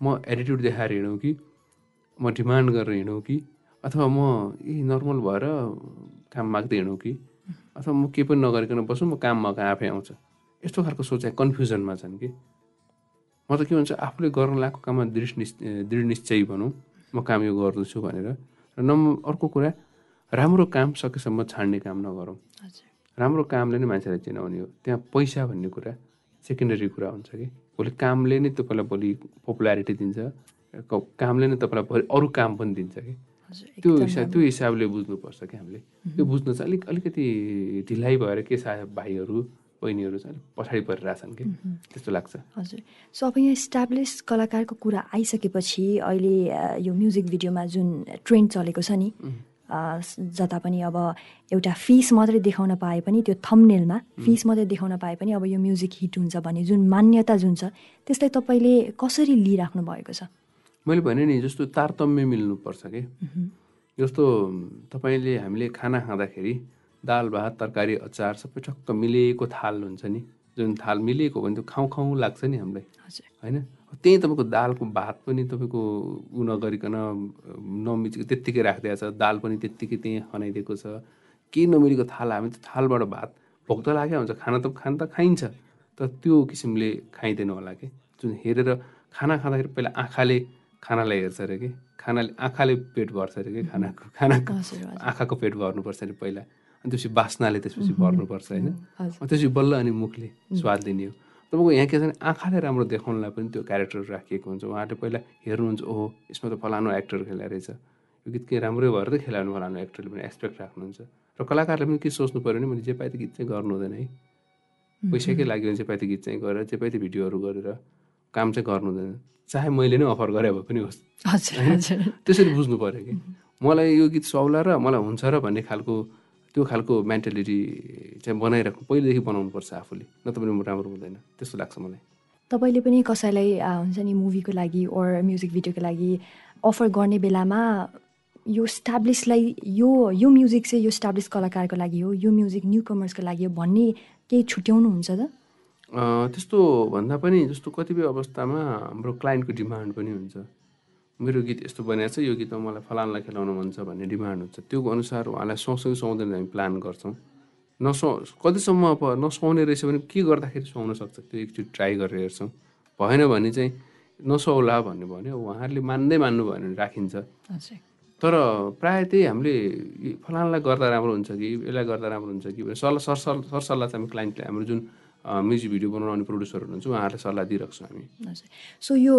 म एटिट्युड देखाएर हिँडौँ कि? म डिमान्ड गरेर हिँडौँ कि? अथवा म यही नर्मल भएर काम माग्दै हिँडौँ कि? अथवा म केही पनि नगरिकन बसौँ म काम मगा आफै आउँछ। यस्तो खालको सोचाइ कन्फ्युजनमा छन् कि? म त के भन्छ आफूले गर्न लागेको काममा दृढ निश्च दृढ निश्चय भनौँ। म काम यो गर्दैछु भनेर। र नम्बर अर्को कुरा राम्रो काम सकेसम्म छाड्ने काम नगरौँ। राम्रो कामले नै मान्छेलाई चिनाउने हो। त्यहाँ पैसा भन्ने कुरा सेकेन्डरी कुरा हुन्छ कि। भोलि कामले नै तपाईँलाई भोलि पपुलारिटी दिन्छ। कामले नै तपाईँलाई भोलि अरू काम पनि दिन्छ कि। त्यो हिसाब त्यो हिसाबले बुझ्नुपर्छ कि हामीले। त्यो बुझ्न चाहिँ अलिक अलिकति ढिलाइ भएर के सायद भाइहरू बहिनीहरू चाहिँ अलिक पछाडि परिरहेछन् कि? त्यस्तो लाग्छ। हजुर। सो अब यहाँ इस्टाब्लिस कलाकारको कुरा आइसकेपछि अहिले यो म्युजिक भिडियोमा जुन ट्रेन्ड चलेको छ नि जता पनि अब एउटा फिस मात्रै देखाउन पाए पनि त्यो थम्नेलमा फिस मात्रै देखाउन पाए पनि अब यो म्युजिक हिट हुन्छ भन्ने जुन मान्यता जुन छ त्यसलाई तपाईँले कसरी लिइराख्नु भएको छ? मैले भने नि जस्तो तारतम्य मिल्नुपर्छ कि? जस्तो तपाईँले हामीले खाना खाँदाखेरि दाल भात तरकारी अचार सबै ठक्क मिलेको थाल हुन्छ नि। जुन थाल मिलेको हो भने त्यो खाउँ खाउँ लाग्छ नि हामीलाई। होइन? त्यही तपाईँको दालको भात पनि तपाईँको उ नगरिकन नमिचेको त्यत्तिकै राखिदिएको छ। दाल पनि त्यत्तिकै त्यहीँ खनाइदिएको छ। केही नमिलेको थाल हामी त थालबाट भात भोक त लाग्यो हुन्छ। खाना त खान त खाइन्छ। तर त्यो किसिमले खाइँदैन होला कि। जुन हेरेर खाना खाँदाखेरि पहिला आँखाले खानालाई हेर्छ अरे कि। खानाले आँखाले पेट भर्छ अरे कि खानाको खानाको आँखाको पेट भर्नुपर्छ अरे पहिला। अनि त्यसपछि बास्नाले त्यसपछि भर्नुपर्छ होइन। त्यसपछि बल्ल अनि मुखले स्वाद लिने हो। तपाईँको यहाँ के छ भने आँखाले राम्रो देखाउनलाई पनि त्यो क्यारेक्टर राखिएको हुन्छ। उहाँहरूले पहिला हेर्नुहुन्छ ओहो यसमा त फलानु एक्टर खेला रहेछ। यो गीत केही राम्रै भएर त खेलाउनु फलानु एक्टरले पनि एक्सपेक्ट राख्नुहुन्छ। र कलाकारले पनि के सोच्नु पऱ्यो भने मैले जे पाए त गीत चाहिँ गर्नु हुँदैन है। पैसाकै लागि भने जे पाए त गीत चाहिँ गरेर जे पाए त भिडियोहरू गरेर काम चाहिँ गर्नु हुँदैन। चाहे मैले नै अफर गरे भए पनि होस्। त्यसरी बुझ्नु पऱ्यो कि। मलाई यो गीत सौला र मलाई हुन्छ र भन्ने खालको त्यो खालको मेन्टालिटी चाहिँ बनाइराख्नु पहिलेदेखि बनाउनुपर्छ आफूले। नत्र पनि राम्रो हुँदैन। त्यस्तो लाग्छ मलाई। तपाईँले पनि कसैलाई हुन्छ नि मुभीको लागि ओर म्युजिक भिडियोको लागि अफर गर्ने बेलामा यो स्टाब्लिसलाई यो यो म्युजिक चाहिँ यो स्टाब्लिस कलाकारको लागि हो यो म्युजिक न्यु कमर्सको लागि हो भन्ने केही छुट्याउनुहुन्छ त? त्यस्तो भन्दा पनि जस्तो कतिपय अवस्थामा हाम्रो क्लाइन्टको डिमान्ड पनि हुन्छ। मेरो गीत यस्तो बनाएको छ यो गीतमा मलाई फलानलाई खेलाउनु मन छ भन्ने डिमान्ड हुन्छ। त्यो अनुसार उहाँलाई सँगसँगै सुहाउँदैन हामी प्लान गर्छौँ। नसु कतिसम्म अब नसुहाउने रहेछ भने के गर्दाखेरि सुहाउन सक्छ? त्यो एकचोटि ट्राई गरेर हेर्छौँ। भएन भने चाहिँ नसुहाउला भन्ने भन्यो। उहाँहरूले मान्दै मान्नु भयो भने राखिन्छ। तर प्रायः त्यही हामीले फलानलाई गर्दा राम्रो हुन्छ कि यसलाई गर्दा राम्रो हुन्छ कि भनेर सल्लाह सरसल्लाह सरसल्लाह चाहिँ हामी क्लाइन्टले हाम्रो जुन म्युजिक भिडियो बनाउने प्रड्युसर हुनुहुन्छ उहाँहरूले सल्लाह दिइरहेको छौँ हामी सो यो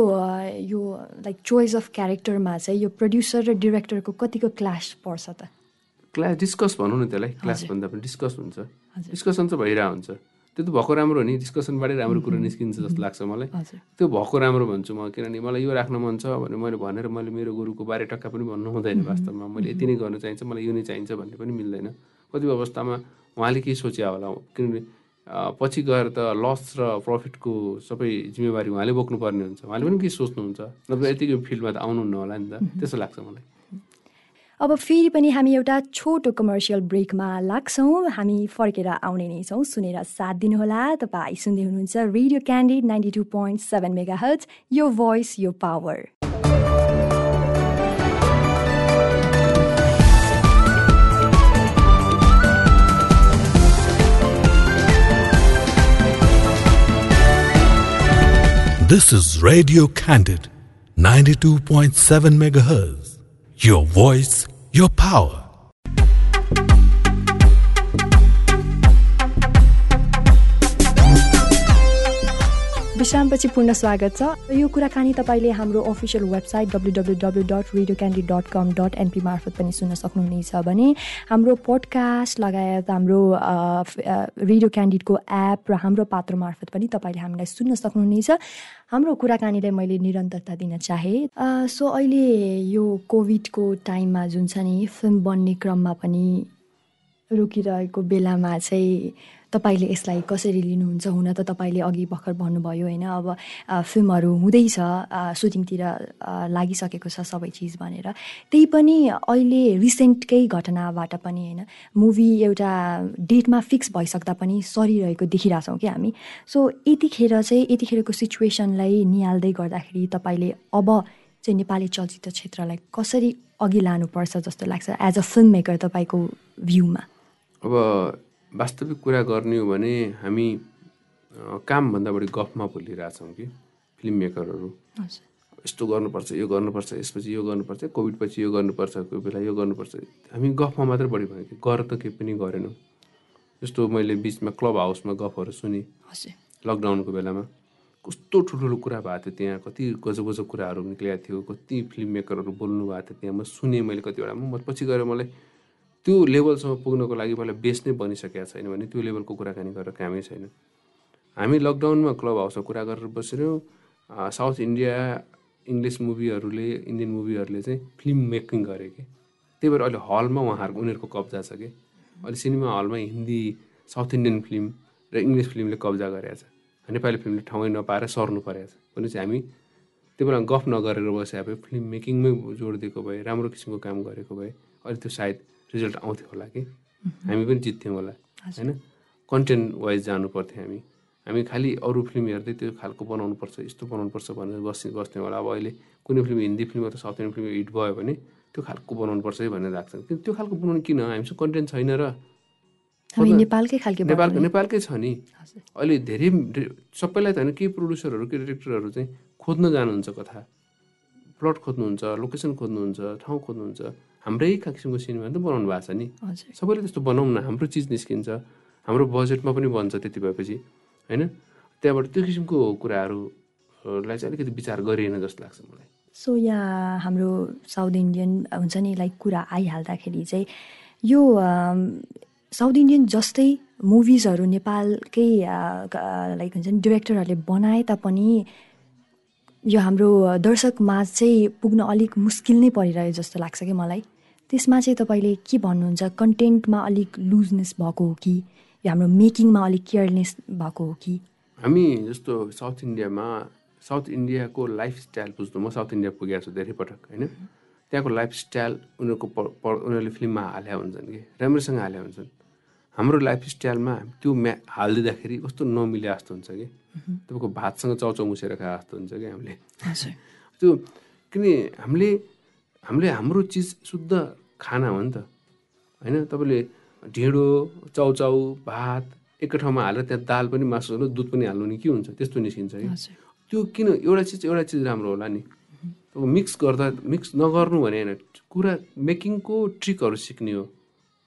यो लाइक चोइस अफ क्यारेक्टरमा चाहिँ यो प्रड्युसर र डिरेक्टरको कतिको क्लास पर्छ त? क्लास डिस्कस भनौँ न त्यसलाई। क्लास। भन्दा पनि डिस्कस हुन्छ। डिस्कसन चाहिँ भइरहेको हुन्छ। त्यो त भएको राम्रो हो नि। डिस्कसनबाटै राम्रो कुरो निस्किन्छ जस्तो लाग्छ मलाई। त्यो भएको राम्रो भन्छु म किनभने मलाई यो राख्न मन छ भने मैले भनेर मैले मेरो गुरुको बारे टक्का पनि भन्नु हुँदैन वास्तवमा। मैले यति नै गर्न चाहिन्छ मलाई यो नै चाहिन्छ भन्ने पनि मिल्दैन। कतिपय अवस्थामा उहाँले केही सोचे होला किनभने पछि गएर त लस र प्रफिटको सबै जिम्मेवारी उहाँले बोक्नुपर्ने हुन्छ। उहाँले पनि केही सोच्नुहुन्छ। नत्र यतिकै फिल्डमा त आउनुहुन्न होला नि त। त्यस्तो लाग्छ मलाई। अब फेरि पनि हामी एउटा छोटो कमर्सियल ब्रेकमा लाग्छौँ। हामी फर्केर आउने नै छौँ। सुनेर साथ दिनुहोला। तपाईँ सुन्दै हुनुहुन्छ radio candid ninety two point seven mega hertz यो भोइस यो power This is Radio Candid 92.7 megahertz. Your voice, your power. विश्रामपछि पूर्ण स्वागत छ। यो कुराकानी तपाईँले हाम्रो official website W W W dot radio candid dot com dot NP मार्फत पनि सुन्न सक्नुहुनेछ भने हाम्रो पोडकास्ट लगायत हाम्रो रेडियो क्यान्डिडको एप र हाम्रो पात्र मार्फत पनि तपाईँले हामीलाई सुन्न सक्नुहुनेछ। हाम्रो कुराकानीलाई मैले निरन्तरता दिन चाहेँ। सो अहिले यो कोभिडको टाइममा जुन छ नि फिल्म बन्ने क्रममा पनि रोकिरहेको बेलामा चाहिँ तपाईँले यसलाई कसरी लिनुहुन्छ हुन त तपाईँले अघि भर्खर भन्नुभयो होइन अब फिल्महरू हुँदैछ सुटिङतिर लागिसकेको छ सबै चिज भनेर। त्यही पनि अहिले रिसेन्टकै घटनाबाट पनि होइन मुभी एउटा डेटमा फिक्स भइसक्दा पनि सरिरहेको देखिरहेछौँ कि हामी। सो यतिखेर चाहिँ यतिखेरको सिचुएसनलाई निहाल्दै गर्दाखेरि तपाईँले अब चाहिँ नेपाली चलचित्र क्षेत्रलाई कसरी अघि लानुपर्छ जस्तो लाग्छ एज अ फिल्म मेकर तपाईँको भ्यूमा? अब वास्तविक कुरा गर्ने हो भने हामी कामभन्दा बढी गफमा भुलिरहेछौँ कि फिल्म मेकरहरू। यस्तो गर्नुपर्छ यो गर्नुपर्छ यसपछि यो गर्नुपर्छ कोभिड पछि यो गर्नुपर्छ कोही बेला यो गर्नुपर्छ। हामी गफमा मात्रै बढी भयो कि गर त केही पनि गरेनौँ। जस्तो मैले बिचमा क्लब हाउसमा गफहरू सुने। लकडाउनको बेलामा कस्तो ठुल्ठुलो कुरा भएको थियो त्यहाँ कति गजब गजब कुराहरू निक्लिएको थियो कति फिल्म मेकरहरू बोल्नु भएको थियो त्यहाँ। म सुनेँ मैले कतिवटा। म पछि गएर मलाई त्यो लेभलसम्म पुग्नको लागि मलाई बेस नै बनिसकेको छैन भने त्यो लेभलको कुराकानी गरेर कामै छैन। हामी लकडाउनमा क्लब हाउसमा कुरा गरेर बसेरौँ साउथ इन्डिया इङ्ग्लिस मुभीहरूले इन्डियन मुभीहरूले चाहिँ फिल्म मेकिङ गरे कि। त्यही भएर अहिले हलमा उहाँहरूको उनीहरूको कब्जा छ कि। अहिले सिनेमा हलमा हिन्दी साउथ इन्डियन फिल्म र इङ्ग्लिस फिल्मले कब्जा गरेको छ। नेपाली फिल्मले ठाउँै नपाएर सर्नु परेको छ। भनेपछि हामी त्यो बेला गफ नगरेर बसे भए फिल्म मेकिङमै जोड दिएको भए राम्रो किसिमको काम गरेको भए अहिले त्यो सायद रिजल्ट आउँथ्यो होला कि? हामी पनि जित्थ्यौँ होला होइन? कन्टेन्ट वाइज जानु पर्थ्यो हामी। हामी खालि अरू फिल्म हेर्दै त्यो खालको बनाउनुपर्छ यस्तो बनाउनुपर्छ भनेर बस् बस्थ्यौँ होला। अब अहिले कुनै फिल्म हिन्दी फिल्म अथवा साउथ इन्डियन फिल्म हिट भयो भने त्यो खालको बनाउनुपर्छ है भनेर लाग्छ। किन त्यो खालको बनाउनु किन? हामीसँग कन्टेन्ट छैन र। नेपालकै खालको नेपालको। नेपालकै छ नि। अहिले धेरै सबैलाई त होइन केही प्रड्युसरहरू केही डिरेक्टरहरू चाहिँ खोज्न जानुहुन्छ कथा। प्लट खोज्नुहुन्छ लोकेसन खोज्नुहुन्छ ठाउँ खोज्नुहुन्छ। हाम्रै किसिमको सिनेमा त बनाउनु भएको छ नि। सबैले त्यस्तो बनाउँ न हाम्रो चिज निस्किन्छ हाम्रो बजेटमा पनि बन्छ त्यति भएपछि होइन? त्यहाँबाट त्यो किसिमको कुराहरूलाई चाहिँ अलिकति विचार गरिएन जस्तो लाग्छ मलाई। सो यहाँ हाम्रो साउथ इन्डियन हुन्छ नि लाइक कुरा आइहाल्दाखेरि चाहिँ यो साउथ इन्डियन जस्तै मुभिजहरू नेपालकै लाइक हुन्छ नि डिरेक्टरहरूले बनाए तापनि यो हाम्रो दर्शकमा चाहिँ पुग्न अलिक मुस्किल नै परिरह्यो जस्तो लाग्छ कि मलाई? त्यसमा चाहिँ तपाईँले के भन्नुहुन्छ? कन्टेन्टमा अलिक लुजनेस भएको हो कि? यो हाम्रो मेकिङमा अलिक केयरलेस भएको हो कि? हामी जस्तो साउथ इन्डियामा साउथ इन्डियाको लाइफ स्टाइल बुझ्नु म साउथ इन्डिया पुगेको छु धेरै पटक होइन? त्यहाँको लाइफ स्टाइल उनीहरूको उनीहरूले फिल्ममा हाल्या हुन्छन् कि राम्रोसँग हाल्या हुन्छन्। हाम्रो लाइफ स्टाइलमा त्यो म्या हालिदिँदाखेरि कस्तो नमिले जस्तो हुन्छ कि? तपाईँको भातसँग चाउचाउ मुसेर खाए जस्तो हुन्छ कि हामीले? त्यो किन हामीले हामीले हाम्रो चिज शुद्ध खाना हो नि त। होइन तपाईँले ढिँडो चाउचाउ भात एकै ठाउँमा हालेर त्यहाँ दाल पनि मासु हाल्नु दुध पनि हाल्नु नि के हुन्छ? त्यस्तो निस्किन्छ कि त्यो किन एउटा चिज एउटा चिज राम्रो होला नि? अब मिक्स गर्दा मिक्स नगर्नु भने होइन कुरा मेकिङको ट्रिकहरू सिक्ने हो।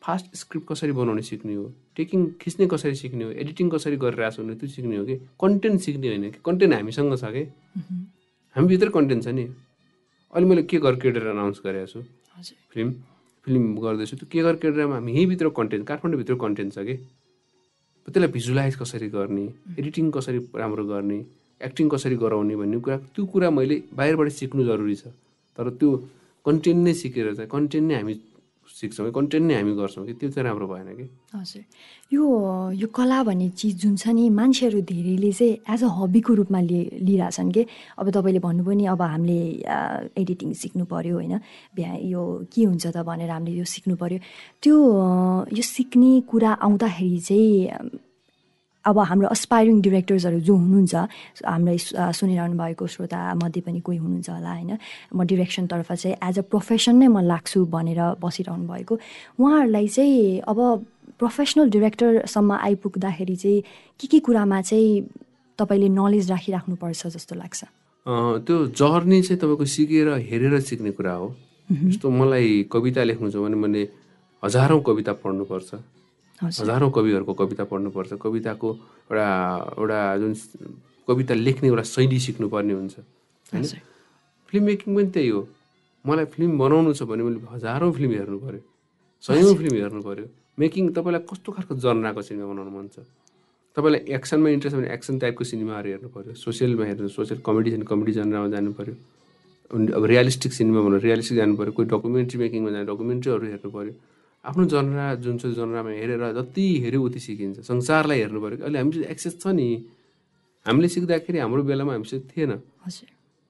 फास्ट स्क्रिप्ट कसरी बनाउने सिक्ने हो? टेकिङ खिच्ने कसरी सिक्ने हो? एडिटिङ कसरी गरिरहेको छ भने त्यो सिक्ने हो कि? कन्टेन्ट सिक्ने होइन कि? कन्टेन्ट हामीसँग छ कि? हामीभित्र कन्टेन्ट छ नि। अहिले मैले के गर केडेर अनाउन्स गरेको छु? फिल्म। फिल्म गर्दैछु त्यो के गर हामी यहीँभित्र कन्टेन्ट काठमाडौँभित्र कन्टेन्ट छ कि? त्यसलाई भिजुलाइज कसरी गर्ने एडिटिङ कसरी राम्रो गर्ने एक्टिङ कसरी गराउने भन्ने कुरा त्यो कुरा मैले बाहिरबाट सिक्नु जरुरी छ। तर त्यो कन्टेन्ट नै सिकेर चाहिँ कन्टेन्ट नै हामी सिक्छौँ कन्टेन्ट नै हामी गर्छौँ कि? त्यो चाहिँ राम्रो भएन कि? हजुर। यो यो कला भन्ने चिज जुन छ नि मान्छेहरू धेरैले चाहिँ एज अ हबीको रूपमा लिए लिइरहेछन् कि? अब तपाईँले भन्नुभयो नि अब हामीले एडिटिङ सिक्नु पऱ्यो होइन? बिहा यो के हुन्छ त भनेर हामीले यो सिक्नु पऱ्यो त्यो यो सिक्ने कुरा आउँदाखेरि चाहिँ अब हाम्रो अस्पाइरिङ डिरेक्टर्सहरू जो हुनुहुन्छ हामीलाई सुनिरहनु भएको श्रोता मध्ये पनि कोही हुनुहुन्छ होला होइन? म डिरेक्सनतर्फ चाहिँ एज अ प्रोफेसन नै म लाग्छु भनेर बसिरहनु भएको। उहाँहरूलाई चाहिँ अब प्रोफेसनल डिरेक्टरसम्म आइपुग्दाखेरि चाहिँ के के कुरामा चाहिँ तपाईँले नलेज राखिराख्नुपर्छ जस्तो लाग्छ? त्यो जर्नी चाहिँ तपाईँको सिकेर हेरेर सिक्ने कुरा हो। जस्तो मलाई कविता लेख्नु छ भने मैले हजारौँ कविता पढ्नुपर्छ। हजुर। कविहरूको कविता पढ्नुपर्छ। कविताको एउटा एउटा जुन कविता लेख्ने एउटा शैली सिक्नुपर्ने हुन्छ होइन? फिल्म मेकिङ पनि त्यही हो। मलाई फिल्म बनाउनु छ भने मैले हजारौँ फिल्म हेर्नु पऱ्यो सयौँ फिल्म हेर्नु पऱ्यो मेकिङ तपाईँलाई कस्तो खालको जनराको सिनेमा बनाउनु मन छ? तपाईँलाई एक्सनमा इन्ट्रेस्ट छ भने एक्सन टाइपको सिनेमाहरू हेर्नु पऱ्यो सोसियलमा हेर्नु सोसियल कमेडी छ भने कमेडी जनरामा जानु पऱ्यो अब रियलिस्टिक सिनेमा भन्नु रियलिस्टिक जानु पऱ्यो कोही डकुमेन्ट्री मेकिङमा जानु डकुमेन्ट्रीहरू हेर्नु पऱ्यो आफ्नो जनरा जुन चाहिँ जनरामा हेरेर जति हेऱ्यो उति सिकिन्छ। संसारलाई हेर्नु पऱ्यो। अहिले हामीसित एक्सेस छ नि। हामीले सिक्दाखेरि हाम्रो बेलामा हामीसित थिएन।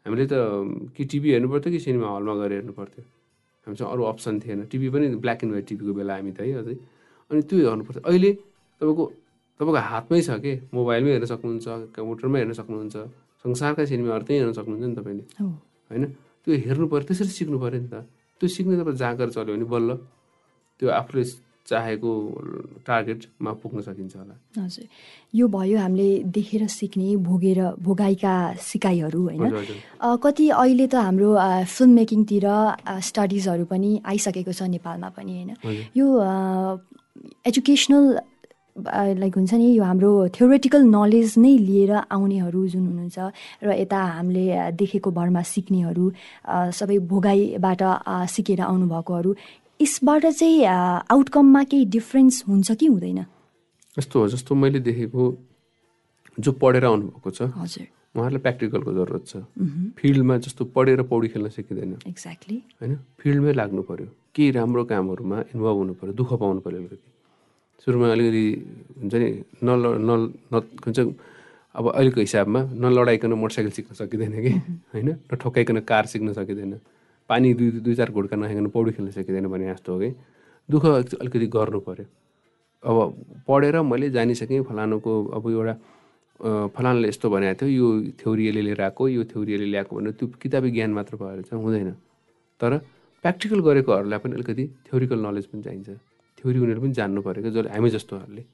हामीले त कि टिभी हेर्नु पर्थ्यो कि सिनेमा हलमा गएर हेर्नु पर्थ्यो। हामीसँग अरू अप्सन थिएन। टिभी पनि ब्ल्याक एन्ड व्हाइट टिभीको बेला हामी त है अझै। अनि त्यो हेर्नु पर्थ्यो। अहिले तपाईँको तपाईँको हातमै छ के? मोबाइलमै हेर्न सक्नुहुन्छ कम्प्युटरमै हेर्न सक्नुहुन्छ। संसारका सिनेमाहरू त्यहीँ हेर्न सक्नुहुन्छ नि तपाईँले होइन? त्यो हेर्नु पऱ्यो त्यसरी सिक्नु पऱ्यो नि त। त्यो सिक्ने तपाईँ जाँगर चल्यो भने बल्ल। त्यो आफूले चाहेको टार्गेटमा पुग्न सकिन्छ होला। हजुर। यो भयो हामीले देखेर सिक्ने भोगेर भोगाइका सिकाइहरू होइन? कति अहिले त हाम्रो फिल्म मेकिङतिर स्टडिजहरू पनि आइसकेको छ नेपालमा पनि होइन। यो एजुकेसनल लाइक हुन्छ नि यो हाम्रो थ्योरेटिकल नलेज नै लिएर आउनेहरू जुन हुनुहुन्छ र यता हामीले देखेको भरमा सिक्नेहरू सबै भोगाइबाट अ, सिकेर आउनुभएकोहरू यसबाट चाहिँ आउटकममा केही डिफ्रेन्स हुन्छ कि हुँदैन? यस्तो हो जस्तो मैले देखेको जो पढेर आउनुभएको छ हजुर। उहाँहरूलाई प्र्याक्टिकलको जरुरत छ। फिल्डमा जस्तो पढेर पौडी खेल्न सकिँदैन। एक्ज्याक्टली होइन? फिल्डमै लाग्नु पऱ्यो केही राम्रो कामहरूमा इन्भल्भ हुनु पऱ्यो दुःख पाउनु पऱ्यो अलिकति। सुरुमा अलिकति हुन्छ नि नल न हुन्छ अब अहिलेको हिसाबमा नलडाइकन मोटरसाइकल सिक्न सकिँदैन कि? होइन? नठोकाइकन कार सिक्न सकिँदैन। पानी दुई दुई चार घुड्का नखाइकन पौडी खेल्न सकिँदैन भने जस्तो हो कि। दुःख अलिकति गर्नु पऱ्यो अब पढेर मैले जानिसकेँ फलानुको अब एउटा फलानाले यस्तो भनेको थियो यो थ्योरी यसले लिएर आएको यो थ्योरी यसले ल्याएको भनेर त्यो किताबी ज्ञान मात्र भएर चाहिँ हुँदैन। तर प्र्याक्टिकल गरेकोहरूलाई पनि अलिकति थ्योरिकल नलेज पनि चाहिन्छ। थ्योरी उनीहरू पनि जान्नु पऱ्यो क्या जसले हामी जस्तोहरूले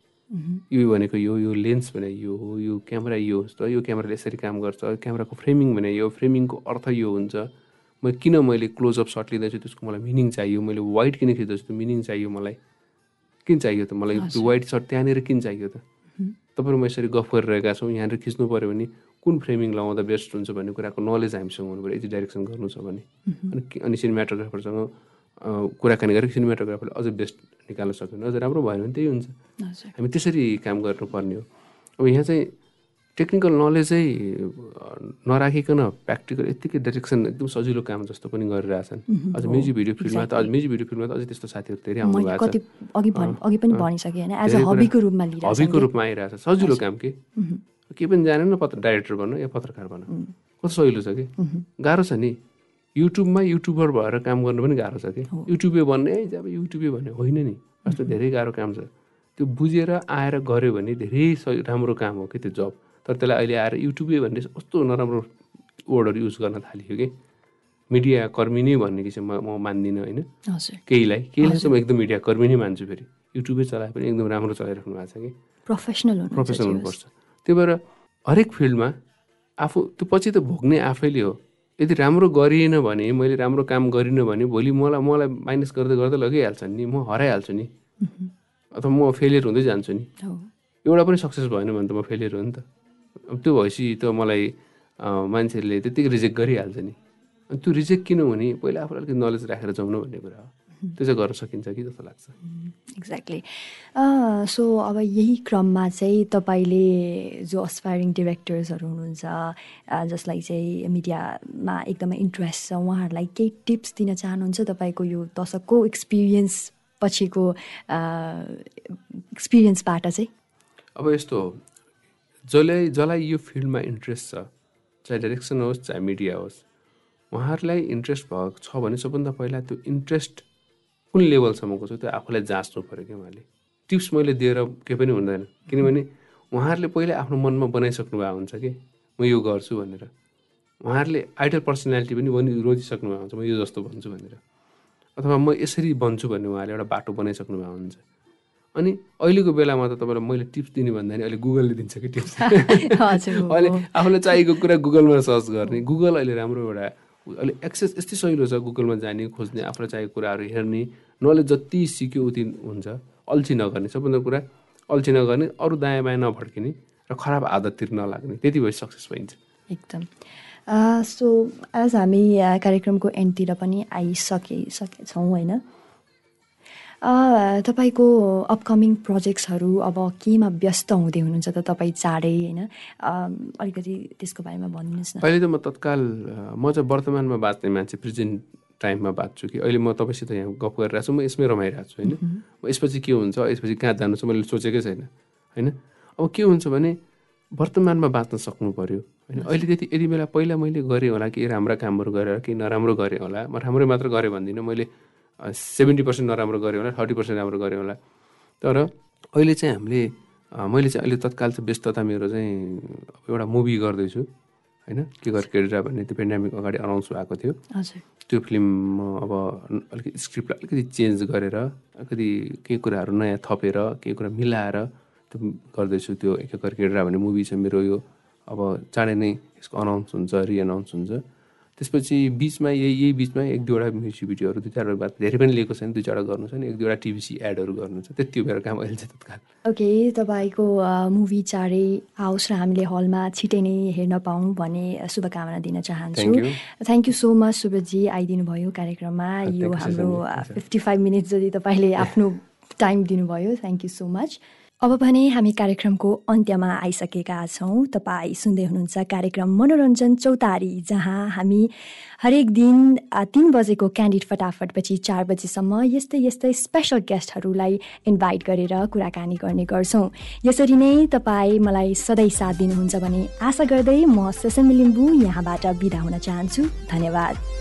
यो भनेको यो यो लेन्स भने यो हो यो क्यामेरा यो जस्तो यो क्यामेराले यसरी काम गर्छ क्यामेराको फ्रेमिङ भने यो फ्रेमिङको अर्थ यो हुन्छ। म किन मैले क्लोजअप सट लिँदैछु त्यसको मलाई मिनिङ चाहियो? मैले वाइट किन खिच्दैछु? त्यो मिनिङ चाहियो मलाई। किन चाहियो त? मलाई त्यो वाइट सर्ट त्यहाँनिर किन चाहियो त? तपाईँहरू म यसरी गफ गरिरहेका छौँ यहाँनिर खिच्नु पऱ्यो भने कुन फ्रेमिङ लगाउँदा बेस्ट हुन्छ भन्ने कुराको नलेज हामीसँग हुनु पऱ्यो यति डाइरेक्सन गर्नु छ भने। अनि अनि सिनेमाटोग्राफरसँग कुराकानी गरेर सिनेमाटोग्राफरले अझ बेस्ट निकाल्न सक्यो भने अझ राम्रो भयो भने त्यही हुन्छ। हामी त्यसरी काम गर्नुपर्ने हो। अब यहाँ चाहिँ टेक्निकल नलेजै नराखिकन प्र्याक्टिकल यत्तिकै डाइरेक्सन एकदम सजिलो काम जस्तो पनि गरिरहेछन् अझ म्युजिक भिडियो फिल्डमा त अझ म्युजिक भिडियो फिल्डमा त अझै त्यस्तो साथीहरू धेरै आउनु भएको छ। अघि भन् पनि भनिसकेँ होइन एज हबीको रूपमा हबीको रूपमा आइरहेछ सजिलो काम के? के पनि जानेन पत्र डाइरेक्टर बन्नु या पत्रकार बन्नु। कस्तो सजिलो छ कि? गाह्रो छ नि। युट्युबमा युट्युबर भएर काम गर्नु पनि गाह्रो छ कि? युट्युबे भन्ने है अब युट्युबे भन्ने होइन नि। वास्तव धेरै गाह्रो काम छ। त्यो बुझेर आएर गऱ्यो भने धेरै राम्रो काम हो कि त्यो जब तर त्यसलाई अहिले आएर युट्युबे भन्ने कस्तो नराम्रो वर्डहरू युज गर्न थालियो कि। मिडिया कर्मी नै भन्ने कि चाहिँ म म मान्दिनँ होइन। केहीलाई केहीलाई चाहिँ म एकदम मिडिया कर्मी नै मान्छु फेरि। युट्युबै चलाए पनि एकदम राम्रो चलाइराख्नु भएको छ कि। प्रोफेसनल प्रोफेसनल हुनुपर्छ। त्यही भएर हरेक फिल्डमा आफू त्यो पछि त भोग्ने आफैले हो। यदि राम्रो गरिएन भने मैले राम्रो काम गरिनँ भने भोलि मलाई मलाई माइनस गर्दै गर्दै लगिहाल्छ नि। म हराइहाल्छु नि। अथवा म फेलियर हुँदै जान्छु नि। हो। एउटा पनि सक्सेस भएन भने त म फेलियर हो नि त। त्यो भएपछि त मलाई मान्छेहरूले त्यतिकै रिजेक्ट गरिहाल्छ नि। अनि त्यो रिजेक्ट किन हुने? पहिला आफूलाई अलिकति नलेज राखेर जाउनु भन्ने कुरा हो। त्यो चाहिँ गर्न सकिन्छ कि जस्तो लाग्छ। एक्ज्याक्टली सो अब यही क्रममा चाहिँ तपाईँले जो अस्पायरिङ डिरेक्टर्सहरू हुनुहुन्छ जसलाई चाहिँ मिडियामा एकदमै इन्ट्रेस्ट छ उहाँहरूलाई केही टिप्स दिन चाहनुहुन्छ तपाईँको यो दशकको एक्सपिरियन्स पछिको एक्सपिरियन्सबाट चाहिँ? अब यस्तो हो जसलाई यो फिल्डमा इन्ट्रेस्ट छ चाहे डाइरेक्सन होस् चाहे मिडिया होस् उहाँहरूलाई इन्ट्रेस्ट भएको छ भने सबभन्दा पहिला त्यो इन्ट्रेस्ट कुन लेभलसम्मको छ त्यो आफूलाई जाँच्नु पऱ्यो क्या उहाँले। टिप्स मैले दिएर केही पनि हुँदैन किनभने उहाँहरूले पहिला आफ्नो मनमा बनाइसक्नु भएको हुन्छ कि म यो गर्छु भनेर। उहाँहरूले आइडल पर्सनालिटी पनि बनि रोजिसक्नु भएको हुन्छ म यो जस्तो भन्छु भनेर। अथवा म यसरी बन्छु भन्ने उहाँले एउटा बाटो बनाइसक्नु भएको हुन्छ। अनि अहिलेको बेलामा त तपाईँलाई मैले टिप्स दिने भन्दा नि अहिले गुगलले दिन्छ कि टिप्स। अहिले आफूलाई चाहिएको कुरा गुगलमा सर्च गर्ने। गुगल अहिले राम्रो एउटा अहिले एक्सेस यस्तै सहिलो छ गुगलमा जाने खोज्ने आफूलाई चाहिएको कुराहरू हेर्ने। नलेज जति सिक्यो उति हुन्छ। अल्छी नगर्ने सबभन्दा कुरा अल्छी नगर्ने अरू दायाँ बायाँ नभड्किने र खराब आदततिर नलाग्ने त्यति भए सक्सेस भइन्छ एकदम। सो आज हामी कार्यक्रमको एन्डतिर पनि आइसके सकेछौँ होइन? तपाईँको अपकमिङ प्रोजेक्ट्सहरू अब केमा व्यस्त हुँदै हुनुहुन्छ त तपाईँ चाँडै होइन? अलिकति त्यसको बारेमा भनिदिनुहोस् न। अहिले त म तत्काल म चाहिँ वर्तमानमा बाँच्ने मान्छे प्रेजेन्ट टाइममा बाँच्छु कि अहिले म तपाईँसित यहाँ गफ गरिरहेको छु म यसमै रमाइरहेको छु होइन? म यसपछि के हुन्छ यसपछि कहाँ जानु छ मैले सोचेकै छैन होइन? अब के हुन्छ भने वर्तमानमा बाँच्न सक्नु पऱ्यो होइन अहिले त्यति यति बेला पहिला मैले गरेँ होला केही राम्रा कामहरू गरेर केही नराम्रो गरेँ होला म राम्रै मात्र गरेँ भन्दिनँ मैले सेभेन्टी पर्सेन्ट नराम्रो गरेँ होला थर्टी पर्सेन्ट राम्रो गरेँ होला। तर अहिले चाहिँ हामीले मैले चाहिँ अहिले तत्काल चाहिँ व्यस्तता मेरो चाहिँ एउटा मुभी गर्दैछु होइन? के गरेर केडेरा भन्ने त्यो पेन्डामिक अगाडि अनाउन्स भएको थियो। त्यो फिल्म म अब अलिकति स्क्रिप्टलाई अलिकति चेन्ज गरेर अलिकति केही कुराहरू नयाँ थपेर केही कुरा मिलाएर त्यो गर्दैछु। त्यो एक एक केडेरा भन्ने मुभी छ मेरो यो अब चाँडै नै यसको अनाउन्स हुन्छ रिअनाउन्स हुन्छ। त्यसपछि बिचमा यही यही बिचमा एक दुईवटा म्युजिक भिडियोहरू दुई चारवटा धेरै पनि लिएको छैन दुई चारवटा गर्नु छ नि एक दुईवटा टिभी एडहरू गर्नु छ त्यति मेरो काम अहिले चाहिँ तत्काल ओके तपाईँको मुभी चाँडै आओस् र हामीले हलमा छिटै नै हेर्न पाऊँ भन्ने शुभकामना दिन चाहन्छु. थ्याङ्क यू सो मच सुब्रतजी आइदिनु भयो कार्यक्रममा यो हाम्रो. फिफ्टी फाइभ मिनट जति तपाईँले आफ्नो टाइम दिनुभयो थ्याङ्क यू सो मच अब भने हामी कार्यक्रमको अन्त्यमा आइसकेका छौँ। तपाईँ सुन्दै हुनुहुन्छ कार्यक्रम मनोरञ्जन चौतारी जहाँ हामी हरेक दिन तिन बजेको क्यान्डिड फटाफटपछि चार बजीसम्म यस्तै यस्तै स्पेसल गेस्टहरूलाई इन्भाइट गरेर कुराकानी गर्ने गर्छौँ। यसरी नै तपाईँ मलाई सधैँ साथ दिनुहुन्छ भने आशा गर्दै म सेसमी लिम्बू यहाँबाट बिदा हुन चाहन्छु। धन्यवाद।